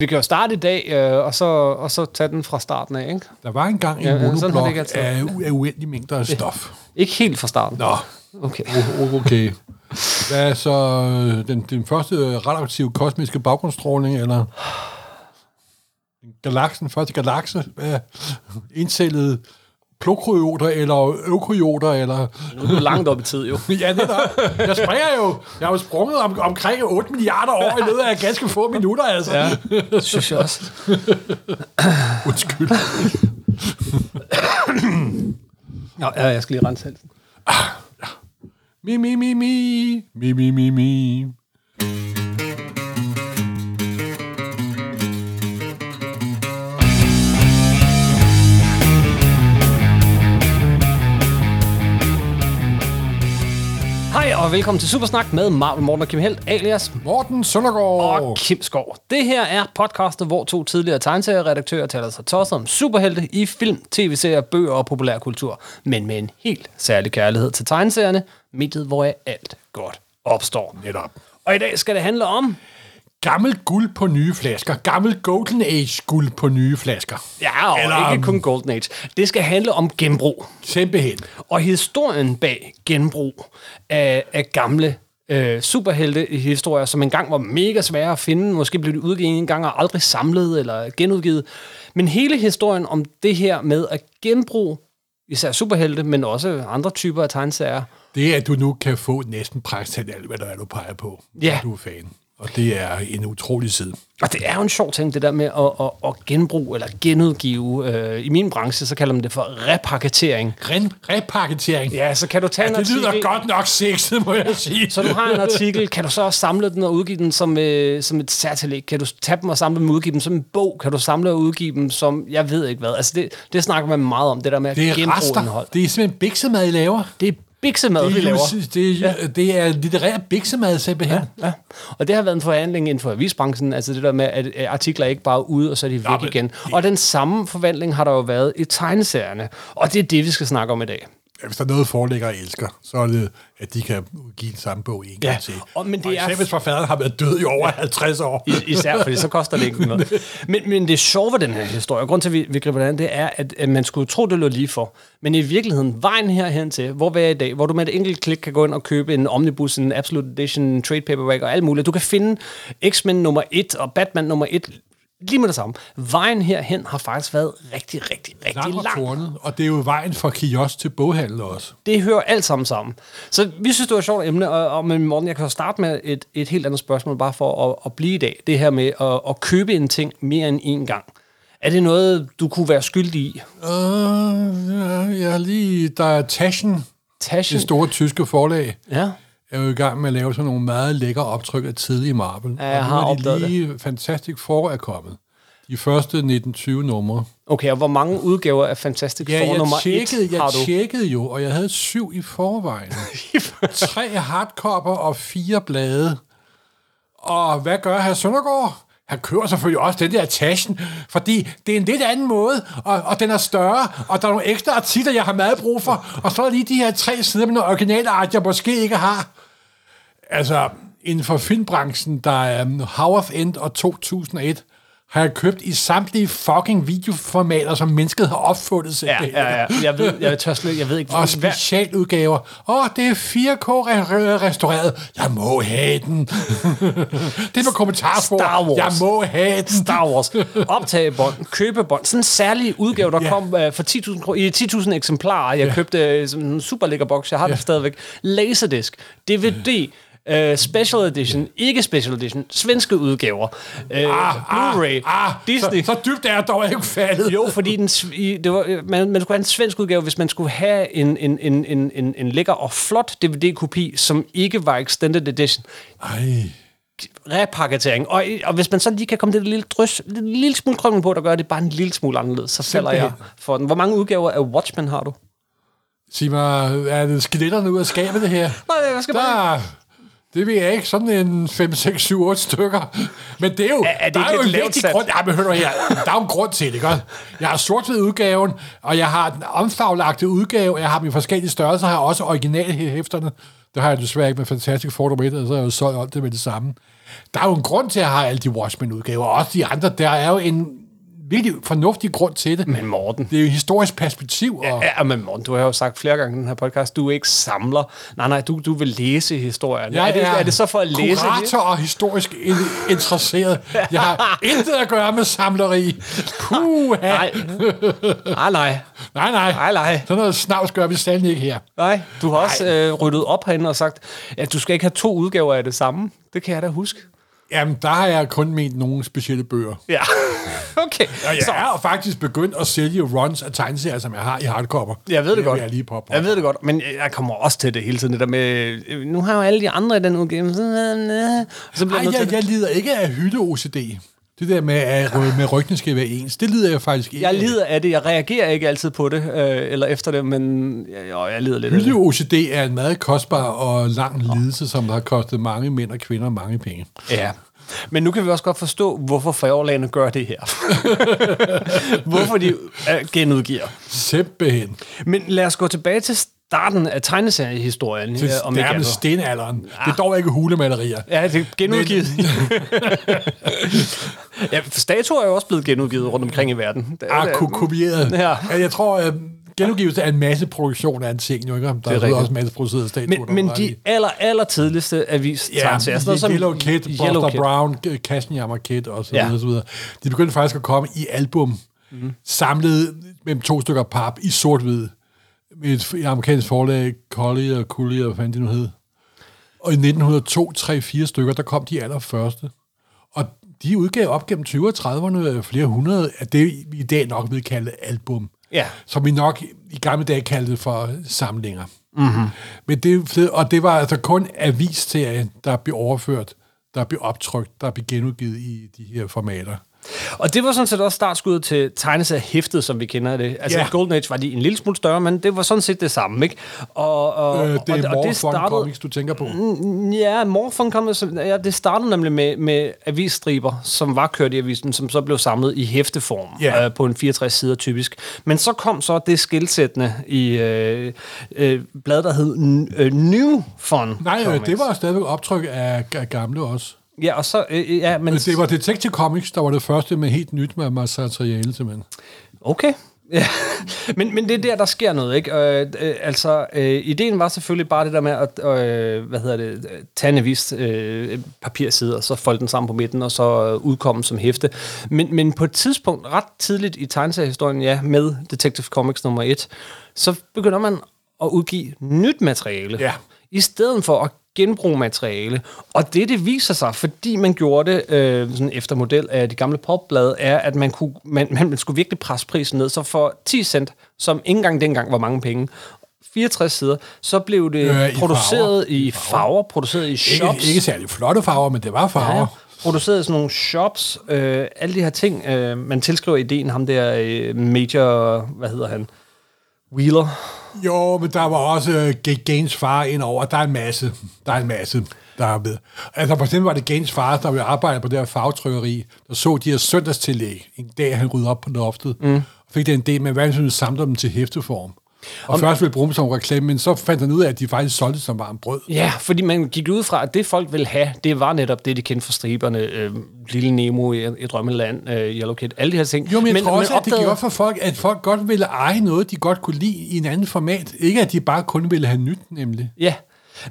Vi kan jo starte i dag, øh, og, så, og så tage den fra starten af, ikke? Der var engang en Ja, ja, monoblok altid af, af uendelige mængder af stof. Ikke helt fra starten. Nå, Okay. o- okay. Hvad er så øh, den, den første radioaktive kosmiske baggrundsstråling, eller galaksen, første galakse, hvad, indcellede prokryoter, eller eukaryoter, eller... Nu er du langt op i tid, jo. Ja, det er Jeg springer jo. Jeg har jo sprunget om, omkring 8 milliarder år i løbet af ganske få minutter, altså. Ja, det synes jeg også. Undskyld. Nå, ja, jeg skal lige rense halsen. Mi, mi, mi, mi. Mi, mi, mi, mi. Hej, og velkommen til Supersnak med Marvel Morten og Kim Helt, alias Morten Søndergaard. og Kim Skov. Det her er podcastet, hvor to tidligere tegneserieredaktører taler sig tosset om superhelte i film, tv-serier, bøger og populærkultur, men med en helt særlig kærlighed til tegneserierne, mediet, hvor alt godt opstår. Netop. Og i dag skal det handle om... Gammel guld på nye flasker. Gammel Golden Age guld på nye flasker. Ja, og Eller, ikke um, kun Golden Age. Det skal handle om genbrug. Simpelthen. Og historien bag genbrug af, af gamle øh, superhelte-historier, som engang var mega svære at finde. Måske blev de udgivet en gang og aldrig samlet eller genudgivet. Men hele historien om det her med at genbruge især superhelte, men også andre typer af tegneserier. Det er, at du nu kan få næsten praktisk alt, hvad der er, du peger på. Ja. Du er fan. Og det er en utrolig side. Og det er jo en sjov ting, det der med at, at, at genbruge eller genudgive. Øh, I min branche, så kalder man det for repakketering. Ren repakketering. Ja, så kan du tage en det lyder artikel- godt nok sexet, må jeg sige. Så du har en artikel, kan du så også samle den og udgive den som, øh, som et særtillæg? Kan du tage dem og samle dem og udgive dem som en bog? Kan du samle og udgive dem som, jeg ved ikke hvad. Altså det, det snakker man meget om, det der med at Det er genbruge rester. indhold. Det er simpelthen biksemad, I laver. Det er biksemad, vi Det er, laver. jo- det, er, ja. det er litterær biksemad, simpelthen. Ja. Ja, og det har været en forhandling inden for avisbranchen, altså det der med, at artikler ikke bare er ude, og så er de væk men igen. Og den samme forvandling har der jo været i tegneserierne, og det er det, vi skal snakke om i dag. Hvis der er noget, forlægger elsker, så er det, at de kan give den samme bog en Ja, gang til. og- men det og er- især hvis forfatteren har været død i over 50 år. I- Især fordi så koster det ikke noget. Men, men det sjove ved den her historie, og grund til, at vi, vi griber den an, det er, at, at man skulle tro, det lå lige for. Men i virkeligheden, vejen herhen til, hvor vi er i dag, hvor du med et enkelt klik kan gå ind og købe en Omnibus, en Absolute Edition, en trade paperback og alt muligt. Du kan finde X-Men nummer 1 og Batman nummer 1 lige med det samme. Vejen herhen har faktisk været rigtig, rigtig, rigtig Lang og lang. tornet, og det er jo vejen fra kiosk til boghandel også. Det hører alt sammen sammen. Så vi synes, det var et sjovt emne, og, og men Morten, jeg kan starte med et, et helt andet spørgsmål, bare for at, at blive i dag. Det her med at, at købe en ting mere end én gang. Er det noget, du kunne være skyldig i? Uh, ja, jeg er lige... Der er Taschen, Taschen? det store tyske forlag, Ja. Er jo i gang med at lave sådan nogle meget lækre optryk af tidlige Marvel. Ja, jeg og nu har er de lige Fantastic Four er kommet. De første 19-20 numre. Okay, og hvor mange udgaver af Fantastic Ja, Four jeg nummer tjekkede, 1 jeg har du? tjekkede jo, og jeg havde syv i forvejen. Tre hardcover og fire blade. Og hvad gør herr Søndergaard? Han kører selvfølgelig også den der Taschen, fordi det er en lidt anden måde, og, og den er større, og der er nogle ekstra artikler, jeg har meget brug for, og så er der lige de her tre sider med noget originale art, jeg måske ikke har. Altså, inden for filmbranchen, der er um, Howard End og 2001, har jeg købt i samtlige fucking videoformater, som mennesket har opfundet Ja, simpelthen. ja, ja. Jeg ved, jeg, tør slet, jeg ved ikke, Og specialudgaver. Åh, oh, det er 4K re- restaureret. Jeg må have den. det er med kommentarspor. Star Wars. Jeg må have den. Star Wars, optagebånd, købebånd, sådan en særlig udgave, der Ja. ja. kom uh, for 10.000 kro- i 10.000 eksemplarer. Jeg ja. købte uh, sådan en super lækker boks, jeg har ja. den stadigvæk. Laserdisc, DVD, uh, special edition, ikke special edition, svenske udgaver, uh, Blu-ray, ah, Disney. Så, så dybt er jeg dog ikke faldet. Jo, fordi den, det var, øh, man, man skulle have en svensk udgave, hvis man skulle have en, en, en, en, en, en lækker og flot DVD-kopi, som ikke var extended edition. Ej. Repakketering. Og, og hvis man så lige kan komme det lille drys, en lille smule krømmel på, der gør det bare en lille smule anderledes, så falder jeg for den. Hvor mange udgaver af Watchmen har du? Sig mig, er det skeletterne ud af skabet, det her? Nej, jeg skal bare... Det ved jeg ikke. Sådan en 5, 6, 7, 8 stykker. Men det er jo... Er- er det der er jo en vigtig sat? grund... Ja, men hør nu her. Der er jo en grund til det, ikke? Jeg har sort udgaven, og jeg har den omfaglagte udgave. Jeg har dem i forskellige størrelser. Jeg har også originalhæfterne. Det har jeg desværre ikke med Fantastic Four nummer 1, og så har jeg jo solgt alt det med det samme. Der er jo en grund til, at jeg har alle de Watchmen-udgaver, og også de andre. Der er jo en virkelig fornuftig grund til det. Men Morten, Det er jo et historisk perspektiv, og Ja, men Morten, du har jo sagt flere gange i den her podcast, du er ikke samler. Nej, nej, du, du vil læse historien. jeg er, det, er det så for at læse kurator og historisk in- interesseret. Jeg har intet at gøre med samleri. Puh, Nej. nej, nej. nej, nej. Nej, nej. Sådan noget snavs gør vi sandelig ikke her. Nej, du har også øh, ryddet op herinde og sagt, at du skal ikke have to udgaver af det samme. Det kan jeg da huske. Jamen, der har jeg kun ment nogle specielle bøger. Ja, okay. Og jeg er jo faktisk begyndt at sælge runs af tegneserier, som jeg har i hardcover. Jeg ved det, godt. vil jeg lige påpege. Jeg ved det godt, men jeg kommer også til det hele tiden. Det der med, øh, nu har jo alle de andre i den udgave. Så bliver Ej, jeg jeg, det. jeg lider ikke af hylde-OCD. Det der med, at med ryggen skal være ens, det lider jeg faktisk ikke Jeg lider af det. Jeg reagerer ikke altid på det, øh, eller efter det, men jeg, jo, jeg lider lidt af det. Hylde-OCD er en meget kostbar og lang lidelse, som har kostet mange mænd og kvinder mange penge. Ja. Men nu kan vi også godt forstå, hvorfor forlagene gør det her. hvorfor de øh, genudgiver. Simpelthen. Men lad os gå tilbage til starten af tegneseriehistorien. Til øh, om nærmest stenalderen. Det er dog ikke hulemalerier. Ja, det er genudgivet. ja, statuer er jo også blevet genudgivet rundt omkring i verden. Det er- Ah, ko- kopieret. Ja. Jeg tror, at genudgivelse er en masse produktion af en ting, jo ikke? Der er, rigtigt. også masse produceret statuer. Men, men de aller, aller tidligste avis Ja, tegneserier, sådan noget som Yellow Kid, Buster Yellow Kid. Brown, Kassenjammer Kid og så Ja. videre, og så videre. De begyndte faktisk at komme i album, mm. samlet mellem to stykker pap i sort-hvid, et, et amerikansk forlag, Collier Collier, hvad fanden det nu hed. Og i 1902, 3-4 stykker, der kom de allerførste. Og de udgav op gennem 20'erne og 30'erne flere hundrede af det, vi i dag nok vil kalde album. Ja. Som vi nok i gamle dage kaldte for samlinger. Mm-hmm. Men det, og det var altså kun avisserien, der blev overført, der blev optrykt, der blev genudgivet i de her formater. Og det var sådan set også startskuddet til tegneserier hæftet, som vi kender det. Altså yeah. Golden Age var de en lille smule større, men det var sådan set det samme, ikke? Og, og, Øh, det er og, og det startede, Comics, du tænker på. Ja, Morfon kom, ja, det startede nemlig med, med avisstriber, som var kørt i avisen, som så blev samlet i hæfteform Ja. øh, på en 64 sider typisk. Men så kom så det skilsættende i øh, øh, blad, der hed N- øh, New Fun Nej, øh, Comics. det var stadigvæk optryk af gamle også. Ja, og så... Øh, ja, men... Men det var Detective Comics, der var det første med helt nyt med materiale, simpelthen. Okay. Ja. men, men det er der, der sker noget, ikke? Øh, øh, altså, øh, ideen var selvfølgelig bare det der med at, øh, hvad hedder det, øh, tage en avis øh, papirside, og så folde den sammen på midten, og så øh, udkomme som hæfte. Men, men på et tidspunkt, ret tidligt i tegneseriehistorien, ja, med Detective Comics nummer 1, så begynder man at udgive nyt materiale. Ja. I stedet for at genbruge materiale. Og det, det viser sig, fordi man gjorde det øh, sådan efter model af de gamle popblade, er, at man, kunne, man, man skulle virkelig presse prisen ned. Så for 10 cent, som ikke engang dengang var mange penge, 64 sider, så blev det Øh, i produceret farver. i farver, produceret i Ikke, shops. ikke særlig flotte farver, men det var farver. Ja, produceret i sådan nogle shops, øh, alle de her ting. Øh, man tilskriver ideen ham der øh, Major, hvad hedder han? Wheeler. Jo, men der var også uh, Gaines far ind over. Der er en masse. Der er en masse, der er med. Altså for eksempel var det Gaines far, der ville arbejde på det her farvetrykkeri, der så de her søndagstillæg. En dag, han ryddede op på loftet. Mm. Og fik det en del med, hvad han samle dem til hæfteform. Og Om, først ville bruge dem som reklame, men så fandt han ud af, at de faktisk solgte som varmt brød. Ja, fordi man gik ud fra, at det folk ville have, det var netop det, de kendte fra striberne. Øh, Lille Nemo i, i Drømmeland, øh, Yellow Kid, alle de her ting. Jo, men jeg men, tror også, at det opdagede- gjorde for folk, at folk godt ville eje noget, de godt kunne lide i en anden format. Ikke at de bare kun ville have nyt, nemlig. Ja,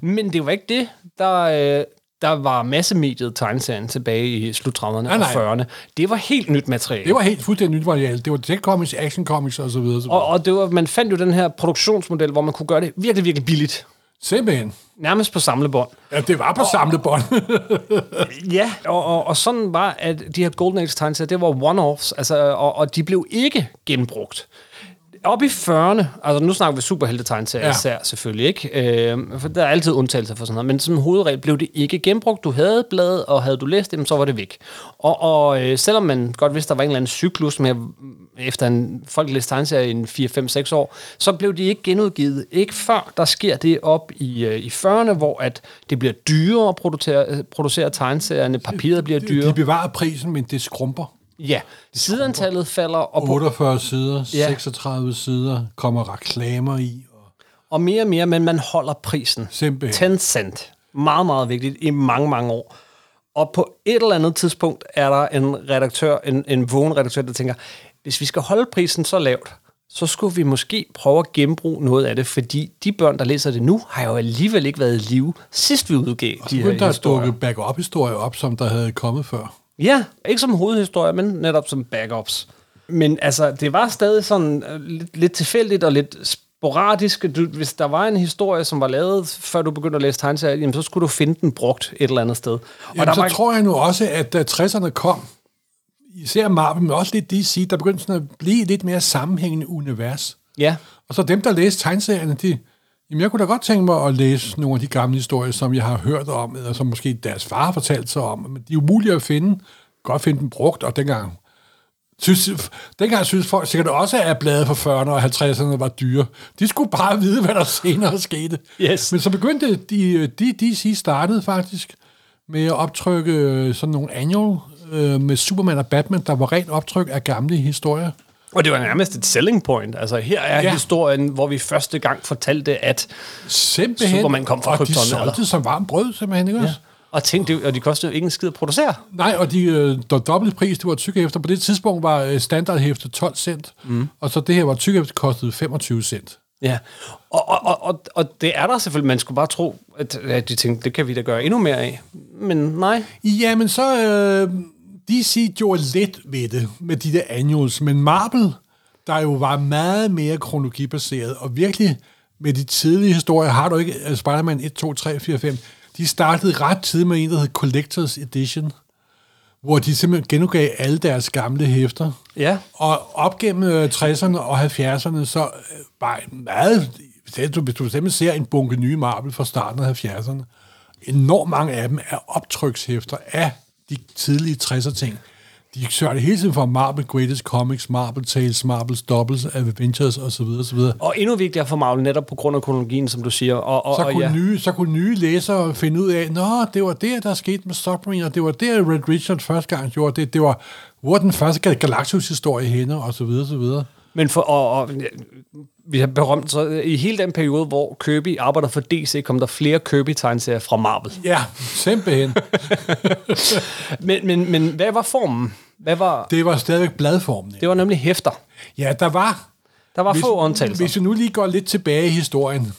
men det var ikke det, der... Øh, der var massemediet tegneserien tilbage i slut 30'erne Nej, og nej. 40'erne. Det var helt nyt materiale. Det var helt fuldstændig nyt materiale. Det var Tech Comics, Action Comics og så videre. Så videre. og, og det var, man fandt jo den her produktionsmodel, hvor man kunne gøre det virkelig, virkelig billigt. Simpelthen. Nærmest på samlebånd. Ja, det var på samlebånd. Ja, og, og, og sådan var, at de her Golden Age tegneserier, det var one-offs, altså, og, og de blev ikke genbrugt. Op i 40'erne, altså nu snakker vi superhelte-tegneserier Ja. ja. især selvfølgelig, ikke? Øh, for der er altid undtagelser for sådan noget, men som hovedregel blev det ikke genbrugt. Du havde bladet, og havde du læst det, så var det væk. Og, og øh, selvom man godt vidste, der var en eller anden cyklus med, efter en folk læste tegneserier i en 4-5-6 år, så blev de ikke genudgivet. Ikke før der sker det op i, øh, i 40'erne, hvor at det bliver dyrere at producere, øh, producere tegneserierne, papiret bliver dyrere. De bevarer prisen, men det skrumper. Ja, sideantallet falder, og, på, 48 sider, Ja. 36 sider, kommer reklamer i. Og og mere og mere, men man holder prisen. Simpelthen. 10 cent. Meget, meget vigtigt i mange, mange år. Og på et eller andet tidspunkt er der en redaktør, en, en vågen redaktør, der tænker, hvis vi skal holde prisen så lavt, så skulle vi måske prøve at genbruge noget af det, fordi de børn, der læser det nu, har jo alligevel ikke været i live, sidst vi udgav Og de så her begyndte der at historier. dukke back-up-historier op, som der havde kommet før. Ja, ikke som hovedhistorie, men netop som backups. Men altså, det var stadig sådan øh, lidt, lidt tilfældigt og lidt sporadisk. Du, hvis der var en historie, som var lavet, før du begyndte at læse tegneserier, jamen, så skulle du finde den brugt et eller andet sted. Og Jamen, der så var, tror jeg nu også, at da 60'erne kom, især Marvel, men også lidt DC, der begyndte sådan at blive lidt mere sammenhængende univers. Ja, Og så dem, der læste tegneserierne, de, jamen jeg kunne da godt tænke mig at læse nogle af de gamle historier, som jeg har hørt om, eller som måske deres far har fortalt sig om, men de er umulige at finde. Godt finde dem brugt, og dengang Synes, dengang synes folk sikkert også, at blade fra 40'erne og 50'erne var dyre. De skulle bare vide, hvad der senere skete. Yes. Men så begyndte de, de, DC startede faktisk med at optrykke øh, sådan nogle annual øh, med Superman og Batman, der var rent optryk af gamle historier. Og det var nærmest et selling point. Altså, her er Ja. historien, hvor vi første gang fortalte, at... Simpelthen. Superman kom fra og de Krypton, solgte eller? som varmt brød, simpelthen, ikke ja. også? Og, tænk, det, og de kostede jo ikke en skid at producere. Nej, og de øh, der dobbelt pris, det var tykke efter. På det tidspunkt var øh, standardhæfte 12 cent, mm. og så det her var tykke efter kostede 25 cent. Ja, og, og, og, og, og det er der selvfølgelig. Man skulle bare tro, at, at de tænkte, det kan vi da gøre endnu mere af. Men nej. Jamen så, øh, DC gjorde lidt ved det, med de der annuals, men Marvel, der jo var meget mere kronologibaseret, og virkelig med de tidlige historier, har du ikke uh, Spider-Man 1, 2, 3, 4, 5, de startede ret tidligt med en, der hed Collectors Edition, hvor de simpelthen genudgav alle deres gamle hæfter. Ja. Og op gennem øh, 60'erne og 70'erne, så øh, var en meget... Hvis du, hvis du simpelthen ser en bunke nye Marvel fra starten af 70'erne, enormt mange af dem er optrykshæfter af de tidlige 60'er ting. De søger det hele tiden fra Marvel Greatest Comics, Marvel Tales, Marvel Doubles, Adventures osv. osv. Og endnu vigtigere for Marvel, netop på grund af kronologien, som du siger. Og, og, Så og kunne, ja. nye, så kunne nye læsere finde ud af, nå, det var der, der skete med Submarine, og det var der, Red Richard første gang gjorde det. Det var, hvor den første Galactus-historie henne, og så Men for, og, og, vi har berømt, så i hele den periode, hvor Kirby arbejder for DC, kom der flere Kirby-tegneserier fra Marvel. Ja, simpelthen. Men, men, men hvad var formen? Hvad var, det var stadigvæk bladformen. det var nemlig hæfter. Ja, der var... Der var Hvis, få undtagelser. hvis vi nu lige går lidt tilbage i historien,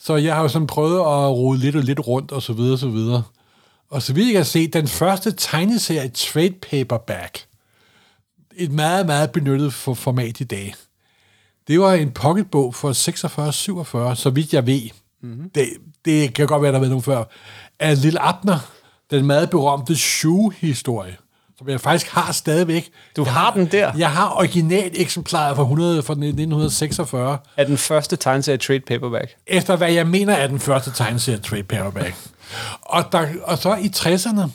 så jeg har jo sådan prøvet at rode lidt og lidt rundt, og så videre, og så videre. Og så vidt jeg kan se, den første tegneserie trade paperback, et meget, meget benyttet for format i dag, det var en pocketbog for 46-47, så vidt jeg ved. Mm-hmm. Det, det kan godt være, der har været nogen før. Af Lille Abner, den meget berømte Shoe-historie, som jeg faktisk har stadigvæk. Du jeg har den der? Jeg har original eksemplaret fra, 100, fra 1946, Er den første tegneserie trade paperback. efter hvad jeg mener er den første tegneserie trade paperback. Og, der, og så i 60'erne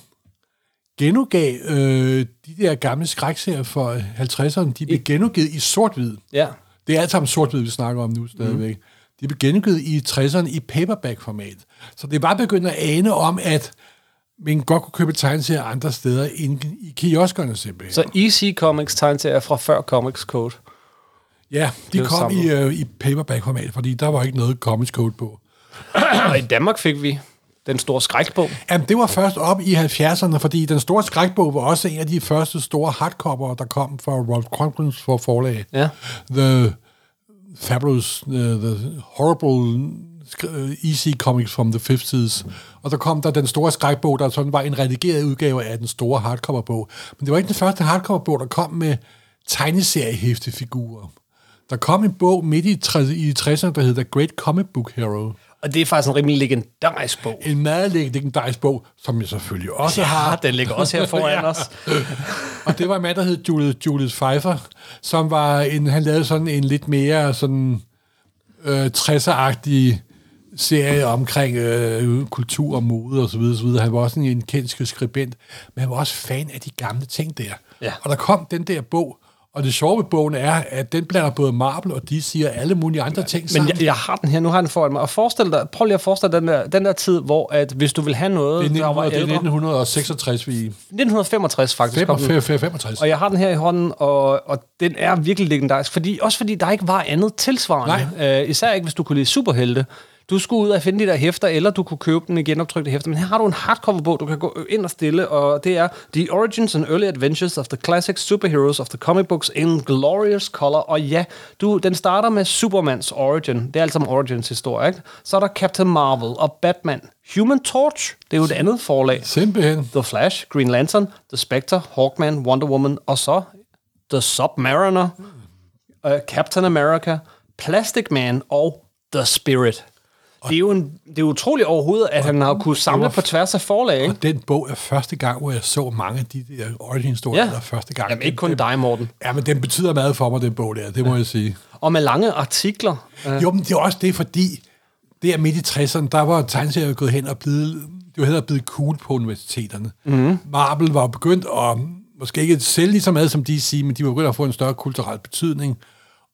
genudgav øh, de der gamle skrækserier for 50'erne, de blev genudgivet i sort-hvid. Ja. Det er alt sammen sort-hvid, vi snakker om nu stadigvæk. Mm. De blev genudgivet i 60'erne i paperback-format. Så det var begyndt at ane om, at man godt kunne købe tegneserier andre steder end i kioskerne simpelthen. Så EC Comics tegneserier fra før Comics Code. ja, de kom i, øh, i paperback-format, fordi der var ikke noget Comics Code på. Og i Danmark fik vi den store skrækbog. Jamen, det var først op i 70'erne, fordi den store skrækbog var også en af de første store hardcover, der kom fra Rolf Conklins for forlag. Ja. The Fabulous, uh, The Horrible uh, Easy Comics from the 50s. Og der kom der den store skrækbog, der sådan var en redigeret udgave af den store hardcoverbog. Men det var ikke den første hardcoverbog, der kom med tegneseriehæftefigurer. Der kom en bog midt i, tre- i 60'erne, der hed The Great Comic Book Hero. Og det er faktisk en rimelig legendarisk bog. En meget legendarisk bog, som jeg selvfølgelig også har. Ja, den ligger også her foran os. Og det var en mand, der hed Julius, Julius Pfeiffer, som var en, han lavede sådan en lidt mere sådan øh, 60'er-agtig serie omkring øh, kultur og mode og så videre, så videre. Han var også en, en kendt skribent, men han var også fan af de gamle ting der. Ja. Og der kom den der bog, Og det sjove ved bogen er, at den blander både Marvel og DC og alle mulige andre ting Men sammen. jeg, jeg har den her, nu har den foran mig. Og forestil dig, prøv lige at forestille dig den der, den der tid, hvor at hvis du vil have noget, det er, der var 1900, det er ældre... 1966, vi 1965 faktisk. kom den. 65. 65. Og jeg har den her i hånden, og, og den er virkelig legendarisk. Fordi, også fordi der ikke var andet tilsvarende. Øh, især ikke, hvis du kunne lide superhelte. Du skulle ud og finde de der hæfter, eller du kunne købe den i genoptrykte hæfter. Men her har du en hardcover-bog, du kan gå ind og stille, og det er The Origins and Early Adventures of the Classic Superheroes of the Comic Books in Glorious Color. Og ja, du, den starter med Supermans origin. Det er altså om origins historie, ikke? Så er der Captain Marvel og Batman. Human Torch, det er jo et andet forlag. Simpelthen. The Flash, Green Lantern, The Spectre, Hawkman, Wonder Woman, og så The Submariner, uh, Captain America, Plastic Man og The Spirit. Det er jo en, det er utroligt overhovedet, at han har kunnet samle på tværs af forlag, ikke? Og den bog er første gang, hvor jeg så mange af de der origin-historier. Ja. der første gang. Jamen ikke kun den, dig, Morten. Ja, men den betyder meget for mig, den bog der, det må jeg sige. Og med lange artikler. Uh, Jo, men det er også det, fordi det er midt i 60'erne, der var tegneserier gået hen og blevet, det var heller blevet cool på universiteterne. Mm. Marvel var begyndt at, måske ikke sælge lige så meget som DC, men de var begyndt at få en større kulturel betydning.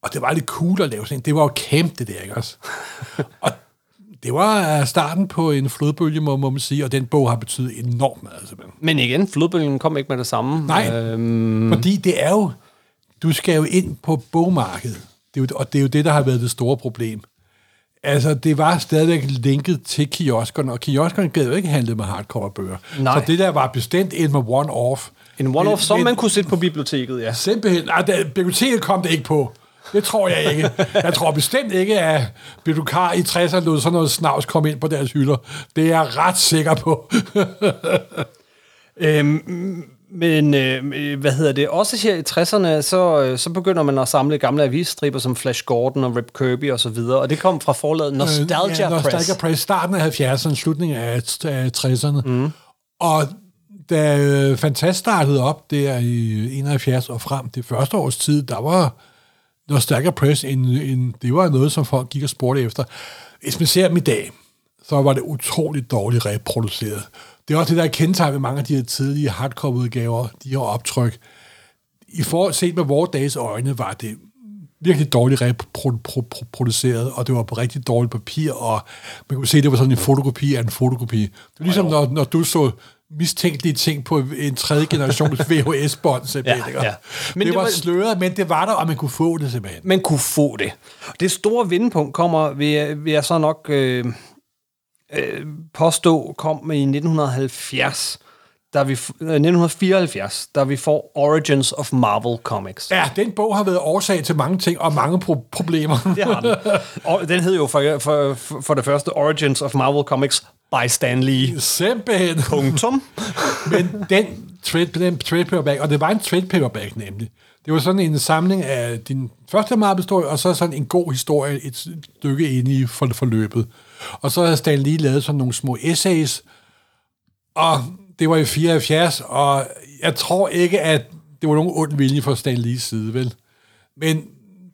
Og det var lidt cool at lave sådan. Det var jo camp, det der, ikke også? og det var øh, starten på en flodbølge, må, må man sige, og den bog har betydet enormt meget, simpelthen. men igen, flodbølgen kom ikke med det samme. Nej, Øhm, fordi det er jo, du skal jo ind på bogmarkedet, det er jo, og det er jo det, der har været det store problem. Altså, det var stadigvæk linket til kioskerne, og kioskerne gad jo ikke handle med hardcover-bøger. Nej. Så det der var bestemt en med one-off. en one-off, som man kunne sætte på biblioteket, ja. Simpelthen, nej, biblioteket kom det ikke på. Det tror jeg ikke. Jeg tror bestemt ikke, at bibliotekar i 60'erne lod sådan noget snavs komme ind på deres hylder. Det er jeg ret sikker på. Øhm, men øh, hvad hedder det? Også her i 60'erne, så, øh, så begynder man at samle gamle avisstriber som Flash Gordon og Rip Kirby og så videre. Og det kom fra forlaget Nostalgia Øh, ja, Press. Nostalgia Press. Starten af 70'erne, slutningen af af 60'erne. Mm. Og da øh, Fantast startede op der i 71 og frem det første års tid, der var Nostalgia Press en, en, det var noget, som folk gik og spurgte efter. Hvis man ser dem i dag, så var det utroligt dårligt reproduceret. Det er også det, der er kendetegn ved mange af de her tidlige hardcover-udgaver, de her optryk. I forhold set med vores dages øjne, var det virkelig dårligt reproduceret, og det var på rigtig dårligt papir, og man kunne se, at det var sådan en fotokopi af en fotokopi. Det var ligesom, når, når du så mistænkelige ting på en tredje generations VHS-bånd, simpelthen. Ja, ja. Men det, det var var- sløret, men det var der, og man kunne få det simpelthen. man kunne få det. Det store vendepunkt kommer, vil jeg, vil jeg så nok øh, øh, påstå, kom i 1970, da vi, f- øh, 1974, da vi får Origins of Marvel Comics. Ja, den bog har været årsag til mange ting og mange pro- problemer. Det har den. Og den hed jo for, for, for det første Origins of Marvel Comics by Stan Lee. Simpelthen. Punktum. Men den trade, den trade paperback, og det var en trade paperback nemlig, det var sådan en samling af din første Marvel-historie, og så sådan en god historie, et stykke inde i for, forløbet. Og så havde Stan lige lavet sådan nogle små essays, og det var i 74, og jeg tror ikke, at det var nogen ond vilje fra Stan Lees side, vel? Men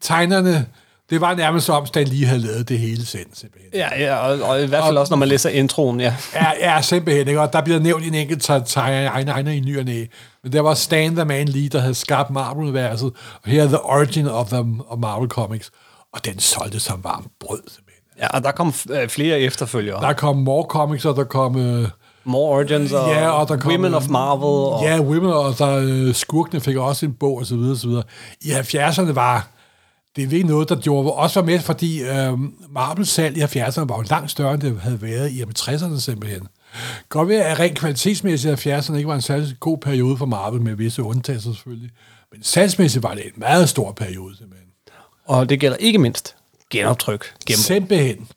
tegnerne, det var nærmest som om Stan Lee havde lavet det hele selv, simpelthen. Ja, ja og, og i hvert fald også, når man læser introen, ja. Ja, ja, simpelthen. Ikke? Og der bliver nævnt en enkelt tegner i ny og næ. Men der var Stan the Man Lee, der havde skabt Marvel-universet. Og her er The Origin of, them, of Marvel Comics. Og den solgte som varmt brød, simpelthen. Ja, og der kom øh, flere efterfølgere. Der kom More Comics, og der kom... Øh, More Origins og, ja, og der kom... Women øh, of Marvel. Og, Ja, Women, og der, øh, skurkene fik også en bog, og så videre, og så videre. I 70'erne var det er virkelig noget, der gjorde også var med, fordi øh, Marbles salg i 70'erne var jo langt større, end det havde været i 60'erne simpelthen. Godt ved, at rent kvalitetsmæssigt i 70'erne ikke var en særlig god periode for Marvel, med visse undtagelser selvfølgelig. Men salgsmæssigt var det en meget stor periode simpelthen. og det gælder ikke mindst genoptryk. Genbrug. Simpelthen.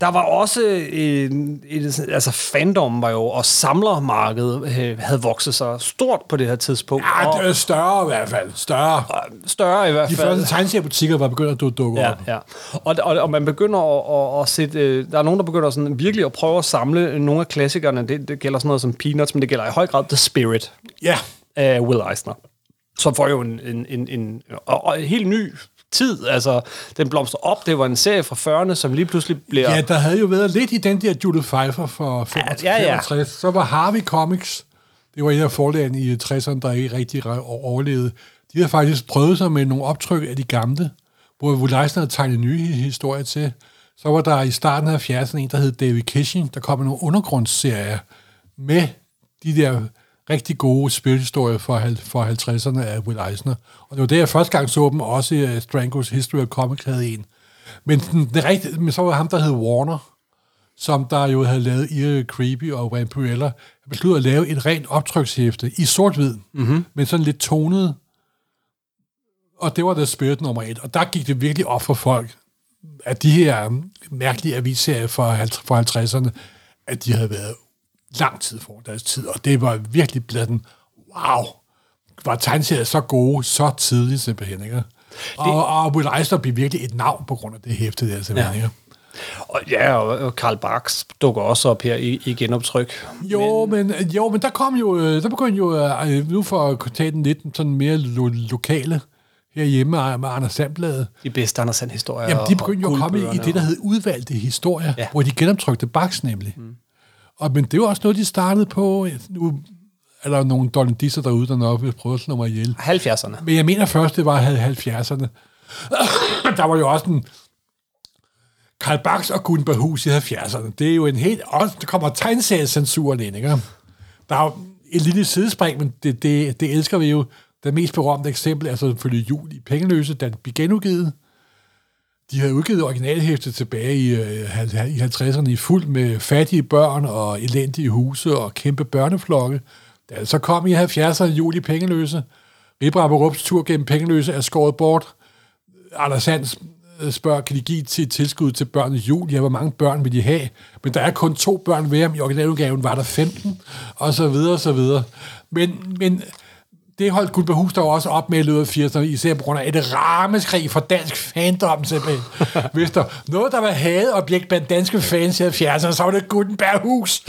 Der var også en, et, altså fandom var jo, og samlermarkedet øh, havde vokset sig stort på det her tidspunkt. Ja, og, det er større i hvert fald. Større. større i hvert De fald. første tegneseriebutikker var begyndt at dukke Ja, op. ja. Og, og, og man begynder at, at, at sætte... øh, Der er nogen, der begynder sådan virkelig at prøve at samle nogle af klassikerne. Det, det gælder sådan noget som Peanuts, men det gælder i høj grad The Spirit Ja. af Will Eisner. Som får jo en, en, en, en, og en helt ny tid. Altså, den blomster op. Det var en serie fra 40'erne, som lige pludselig bliver... Ja, der havde jo været lidt i den der Judith Pfeiffer for 65. Ja, ja, ja. 65. Så var Harvey Comics, Det var en af forlagene i 60'erne, der ikke rigtig overlevede. De havde faktisk prøvet sig med nogle optryk af de gamle, hvor Wood Eisner havde tegnet nye historier til. Så var der i starten af 70'erne en, der hed David Kishing, der kom med nogle undergrundsserier med de der rigtig gode spilhistorier for, for 50'erne af Will Eisner. Og det var det, jeg første gang så dem, også i uh, Strangos History of Comics havde en. Men, den, det rigtige, men så var ham, der hed Warner, som der jo havde lavet i Creepy og Vampirella, besluttede at lave et rent optrykshæfte i sort-hvid, mm-hmm. men sådan lidt tonet. Og det var The Spirit nummer et. Og der gik det virkelig op for folk, at de her mærkelige avisserier fra, fra 50'erne, at de havde været lang tid for deres tid, og det var virkelig blevet den, wow, var tegneserier så gode, så tidligt simpelthen, ikke? Og, det, og Will Eisner blev virkelig et navn på grund af det hæfte der, simpelthen, ja. ikke? Og, ja, og Karl Barks dukker også op her i, i genoptryk. Jo men, men, jo, men der kom jo, øh, der begyndte jo, øh, nu for at tage den lidt sådan mere lo- lokale, herhjemme med Anders Sandbladet. De bedste Anders Sand-historier. Jamen, de begyndte jo at komme i det, der hed udvalgte historier, ja. hvor de genoptrykte Baks nemlig. Mm. Og, men det var også noget, de startede på. Nu er der nogle donaldister derude, der nok vil prøve at slå mig ihjel. 70'erne. Men jeg mener først, det var 70'erne. der var jo også en Karl Bax og Gun Bahus i 70'erne. Det er jo en helt... Også, der kommer tegneseriecensuren ind, ikke? Der er jo et lille sidespring, men det, det, det elsker vi jo. Det mest berømte eksempel er selvfølgelig Jul i Pengeløse, da den blev genudgivet. De havde udgivet originalhæftet tilbage i, øh, i 50'erne i fuld med fattige børn og elendige huse og kæmpe børneflokke. Da så kom i 70'erne juli pengeløse. Pengeløse, og Rups tur gennem Pengeløse er skåret bort. Anders Hans øh, spørger, kan de give til tilskud til børnenes jul? Ja, hvor mange børn vil de have? Men der er kun to børn hver, i originaludgaven var der 15, og så videre, og så videre. Men, men det holdt Guldberghus der også op med i løbet af 80'erne, især på grund af et rameskrig for dansk fandom, simpelthen. Hvis der noget, der var hadeobjekt blandt danske fans i 70'erne, så var det Gutenberghus.